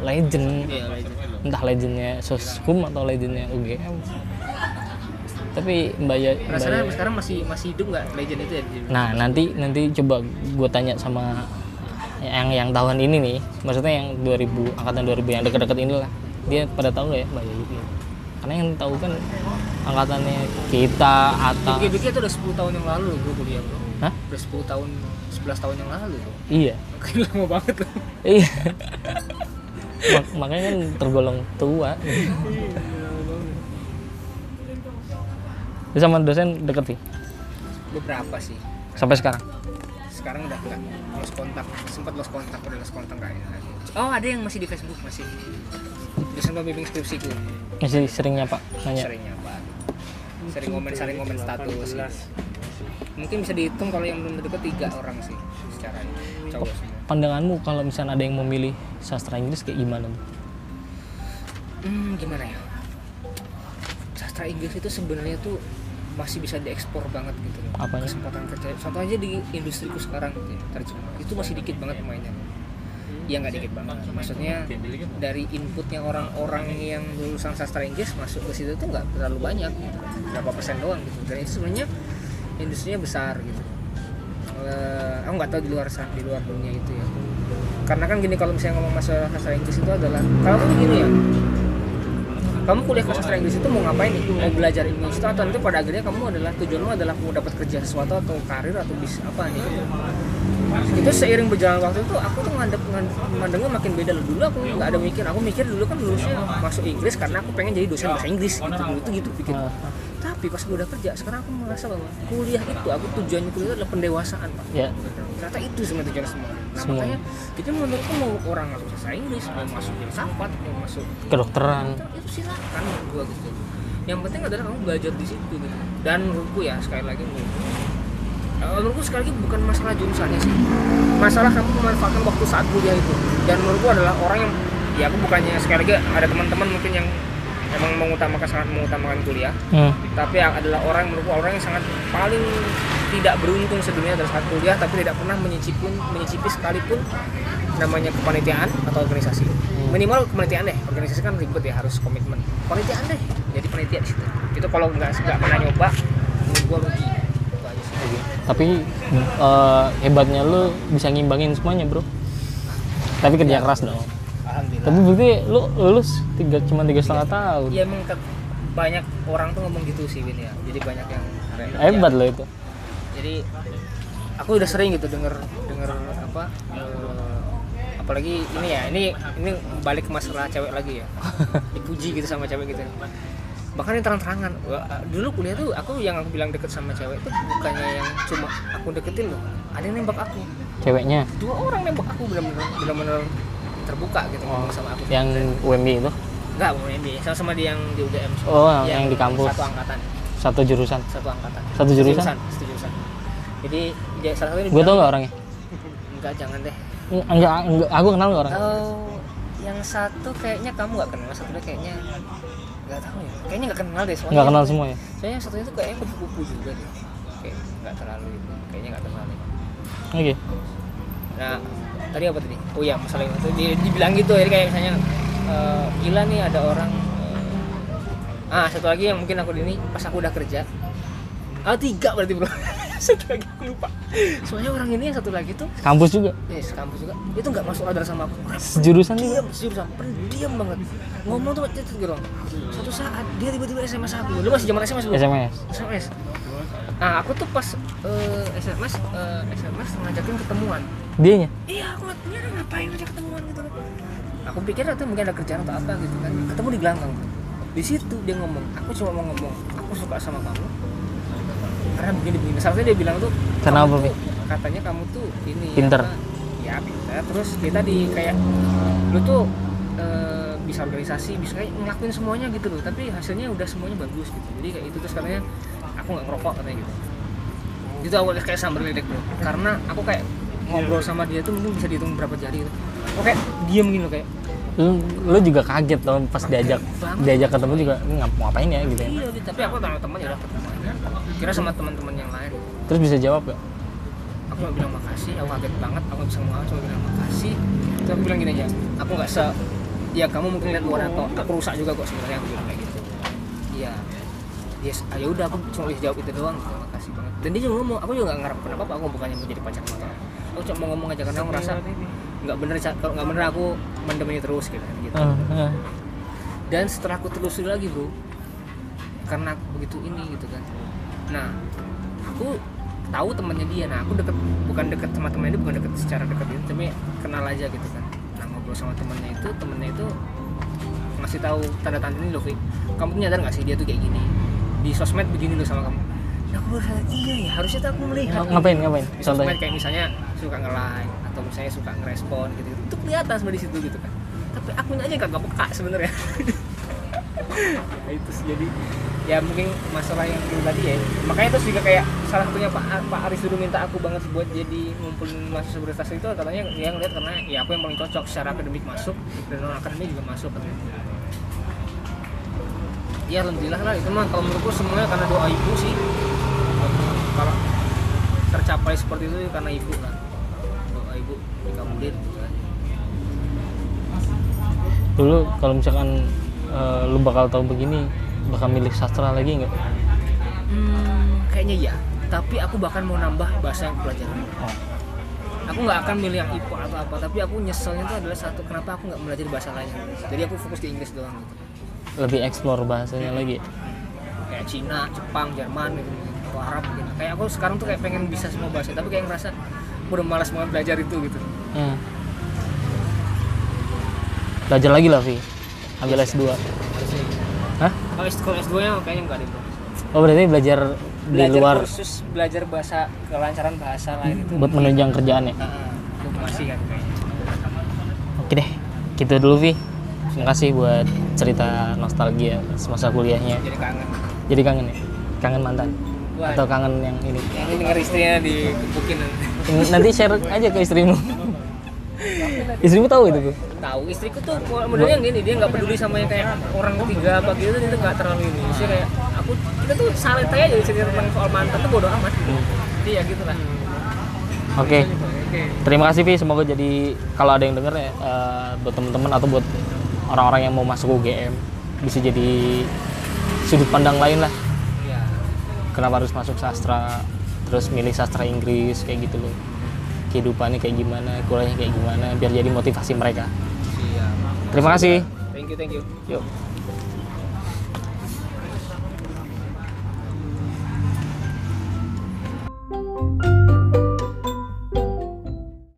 legend Iya, legend. entah legendnya soskum atau legendnya UGM tapi mbak ya Mbak Penasaran Ya- sekarang masih masih hidup nggak legend itu ya? nah nanti nanti coba gue tanya sama yang yang tahun ini nih maksudnya yang 2000 angkatan 2000 yang dekat-dekat inilah dia pada tahu nggak ya mbak Yayu ini? karena yang tahu kan angkatannya kita atau Bikin-bikin itu udah 10 tahun yang lalu bro kuliah bro. Hah? Udah 10 tahun, 11 tahun yang lalu bro. iya Makanya lama banget loh. iya <laughs> Mak- makanya kan tergolong tua Dia sama dosen deket sih Beberapa sih. sampai sekarang Sekarang udah enggak lost kontak, sempat lost kontak, udah lost kontak kayaknya. Oh ada yang masih di Facebook masih. Dosen pembimbing skripsiku. masih seringnya pak nanya Seringnya pak. Sering komen, sering komen status. gitu. Mungkin bisa dihitung kalau yang belum deket tiga orang sih secara cowok semua. Pandanganmu kalau misalnya ada yang memilih sastra Inggris kayak gimana tuh? Hmm, gimana ya? Sastra Inggris itu sebenarnya tuh masih bisa diekspor banget gitu loh. Apanya? Kesempatan kerja. Contoh aja di industriku sekarang gitu ya, terjemah. Itu masih dikit banget pemainnya. Ya nggak dikit banget. Maksudnya dari inputnya orang-orang yang lulusan sastra Inggris masuk ke situ tuh nggak terlalu banyak. Gitu. Berapa persen doang gitu. Dan itu sebenarnya industrinya besar gitu. Eh, aku nggak tahu di luar sana, di luar dunia itu ya. Karena kan gini kalau misalnya ngomong masalah sastra Inggris itu adalah kalau tuh gini ya, kamu kuliah ke sastra Inggris itu mau ngapain nih? Mau belajar ilmu itu atau nanti pada akhirnya kamu adalah tujuanmu adalah mau dapat kerja sesuatu atau karir atau bis apa nih? Itu seiring berjalan waktu itu aku tuh ngadep mandangnya makin beda loh. Dulu aku nggak ada mikir, aku mikir dulu kan lulusnya masuk Inggris karena aku pengen jadi dosen bahasa Inggris gitu. Itu gitu pikir. Tapi pas gue udah kerja, sekarang aku merasa bahwa kuliah itu aku tujuannya kuliah itu adalah pendewasaan pak. Ya. Ternyata itu sebenarnya tujuan semua. Nah Semua. makanya itu menurutku mau orang masuk sastra Inggris mau masuk filsafat mau masuk kedokteran. Itu silakan gua gitu. Yang penting adalah kamu belajar di situ gitu. Dan menurutku ya sekali lagi menurutku eh, menurutku sekali lagi bukan masalah jurusannya sih. Masalah kamu memanfaatkan waktu saat kuliah itu. Dan menurutku adalah orang yang ya aku bukannya sekali lagi ada teman-teman mungkin yang emang mengutamakan sangat mengutamakan kuliah. Hmm. tapi yang adalah orang menurutku orang yang sangat paling tidak beruntung sedunia dari saat kuliah tapi tidak pernah menyicipin menyicipi sekalipun namanya kepanitiaan atau organisasi. Minimal kepanitiaan deh. Organisasi kan ribet ya harus komitmen. Kepanitiaan deh. Jadi panitia di situ. Itu kalau nggak nggak pernah nyoba gua rugi. Tapi eh, hebatnya lu bisa ngimbangin semuanya bro. Tapi kerja keras dong alhamdulillah. Tapi berarti lu lulus tiga cuma tiga setengah tahun? Ya emang banyak orang tuh ngomong gitu sih Win ya. Jadi banyak yang hebat lo itu. Jadi aku udah sering gitu denger denger apa eh, apalagi ini ya ini ini balik ke masalah cewek lagi ya. <laughs> Dipuji gitu sama cewek gitu. Bahkan yang terang-terangan dulu kuliah tuh aku yang aku bilang deket sama cewek itu bukannya yang cuma aku deketin loh. Ada yang nembak aku. Ceweknya? Dua orang nembak aku benar-benar benar-benar terbuka gitu ngomong sama aku yang UMB itu enggak mau MBA sama sama dia yang di UGM Oh, yang di kampus. satu angkatan satu jurusan satu angkatan Satu jurusan? satu jurusan jadi dia salah satu gue tau gak orangnya enggak jangan deh enggak, enggak aku kenal gak orangnya Oh, yang satu kayaknya kamu nggak kenal, satunya kayaknya nggak tahu ya. Kayaknya nggak kenal deh soalnya. nggak kenal semua ya Soalnya yang satunya tuh kayaknya kupu-kupu juga deh. Kayak nggak terlalu itu. Kayaknya nggak kenal deh. oke Nah, tadi apa tadi? Oh iya, masalah itu. Dia dibilang gitu, jadi kayak misalnya eh, gila nih ada orang eh, ah satu lagi yang mungkin aku ini pas aku udah kerja ah tiga berarti bro. <laughs> Satu lagi aku lupa. Soalnya orang ini yang satu lagi tuh kampus juga? Yes kampus juga. Itu nggak masuk radar sama aku. Sejurusan juga diam jurusan pendiam banget. Ngomong tuh macet gitu loh. Suatu saat dia tiba-tiba sms aku. Lu masih zaman sms belum SMS sms nah aku tuh pas eh, sms eh, sms ngajakin ketemuan dianya? Iya aku dia ngapain ngajak ketemuan gitu loh. Aku pikir itu mungkin ada kerjaan atau apa gitu kan. Ketemu di gelanggang di situ dia ngomong aku cuma mau ngomong aku suka sama kamu. Karena begini begini. Salah dia bilang tuh kamu Pi? tuh- katanya kamu tuh ini Pinter. apa, ya pinter. Terus kita di kayak lu tuh eh, bisa organisasi bisa kayak ngelakuin semuanya gitu loh. Tapi hasilnya udah semuanya bagus gitu. Jadi kayak itu terus katanya aku nggak ngerokok katanya gitu. Itu awalnya kayak sambar ledek bro. Karena aku kayak ngobrol sama dia tuh mungkin bisa dihitung berapa jari gitu. Kayak diem gitu kayak. Lu, lu juga kaget dong pas diajak banget. diajak ketemu juga "Ini ngap ngapain ya? gitu ya. Iya gitu. tapi aku sama teman ya udah ketemu aja. Kira sama teman-teman yang lain. Terus bisa jawab gak aku nggak bilang makasih aku kaget banget. Aku bisa ngomong cuma bilang makasih. Terus aku bilang gini aja aku nggak se ya kamu mungkin lihat luar atau aku rusak juga kok sebenarnya aku bilang kayak gitu. Iya. Yes ah, ya udah aku cuma bisa jawab itu doang. Gitu makasih banget. Dan dia juga ngomong aku juga nggak ngarep kenapa aku bukannya mau jadi pacar motor aku cuma mau ngomong aja karena aku ngerasa nggak bener kalau nggak bener aku mendem ini terus gitu gitu. Ah, ah. dan setelah aku telusuri lagi bro karena aku begitu ini gitu kan. Nah aku tahu temannya dia. Nah aku deket bukan deket sama temannya dia bukan deket secara deket gitu tapi kenal aja gitu kan. Nah ngobrol sama temannya itu temennya itu ngasih tahu tanda-tanda ini loh kamu tuh nyadar nggak sih dia tuh kayak gini? Di sosmed begini loh sama kamu aku sadar, iya ya harusnya tuh aku melihat Ng- ngapain ngapain? Contohnya kayak misalnya suka nge-like atau misalnya suka ngerespon gitu, -gitu. itu kelihatan sebenarnya di situ gitu kan. Tapi akunnya aja kagak peka sebenarnya. Nah, itu sih jadi ya mungkin masalah yang tadi ya. Makanya terus juga kayak salah satunya Pak Pak Aris dulu minta aku banget buat jadi ngumpulin mahasiswa berprestasi itu katanya dia ngeliat karena ya aku yang paling cocok secara akademik masuk dan non akademik juga masuk katanya ya alhamdulillah lah itu mah kalau menurutku semuanya karena doa ibu sih kalau tercapai seperti itu karena ibu lah doa ibu dikabulin gitu kan. dulu kalau misalkan eh, lu bakal tahu begini bakal milih sastra lagi nggak Hmm, kayaknya ya. Tapi aku bahkan mau nambah bahasa yang pelajaran. oh. Aku nggak akan milih yang IPA atau apa, tapi aku nyeselnya itu adalah satu kenapa aku nggak belajar bahasa lain. Jadi aku fokus di Inggris doang gitu. lebih explore bahasanya lagi Kayak Cina, Jepang, Jerman gitu, atau Arab gitu. Kayak aku sekarang tuh kayak pengen bisa semua bahasa, tapi kayak ngerasa udah malas banget belajar itu gitu. Hmm. belajar lagi lah Vi ambil S2 Hah? Kalau S- kalau S2 nya kayaknya nggak deh oh berarti belajar di Belajar luar kursus belajar bahasa kelancaran bahasa lain itu. buat menunjang kerjaan ya Heeh, itu masih kan kayaknya. oke deh gitu dulu Vi terima kasih buat cerita nostalgia semasa kuliahnya Jadi kangen. jadi kangen ya kangen mantan Wah. atau kangen yang ini? Yang ini denger istrinya dikepukin nanti. Share aja ke istrimu. Istrimu tahu itu Bu? tahu istriku tuh modelnya gini dia nggak peduli sama yang kayak orang ketiga apa gitu dia tuh nggak terlalu ini. Sih kayak aku kita tuh saling tanya aja cerita tentang soal mantan tuh bodo amat. Jadi ya gitu lah oke. Oke. Terima kasih Vi. Semoga jadi kalau ada yang denger ya eh, buat teman-teman atau buat orang-orang yang mau masuk UGM bisa jadi sudut pandang lain lah kenapa harus masuk sastra terus milih sastra Inggris kayak gitu loh. Kehidupannya kayak gimana kuliahnya kayak gimana biar jadi motivasi mereka. Terima kasih. Thank you thank you. Yuk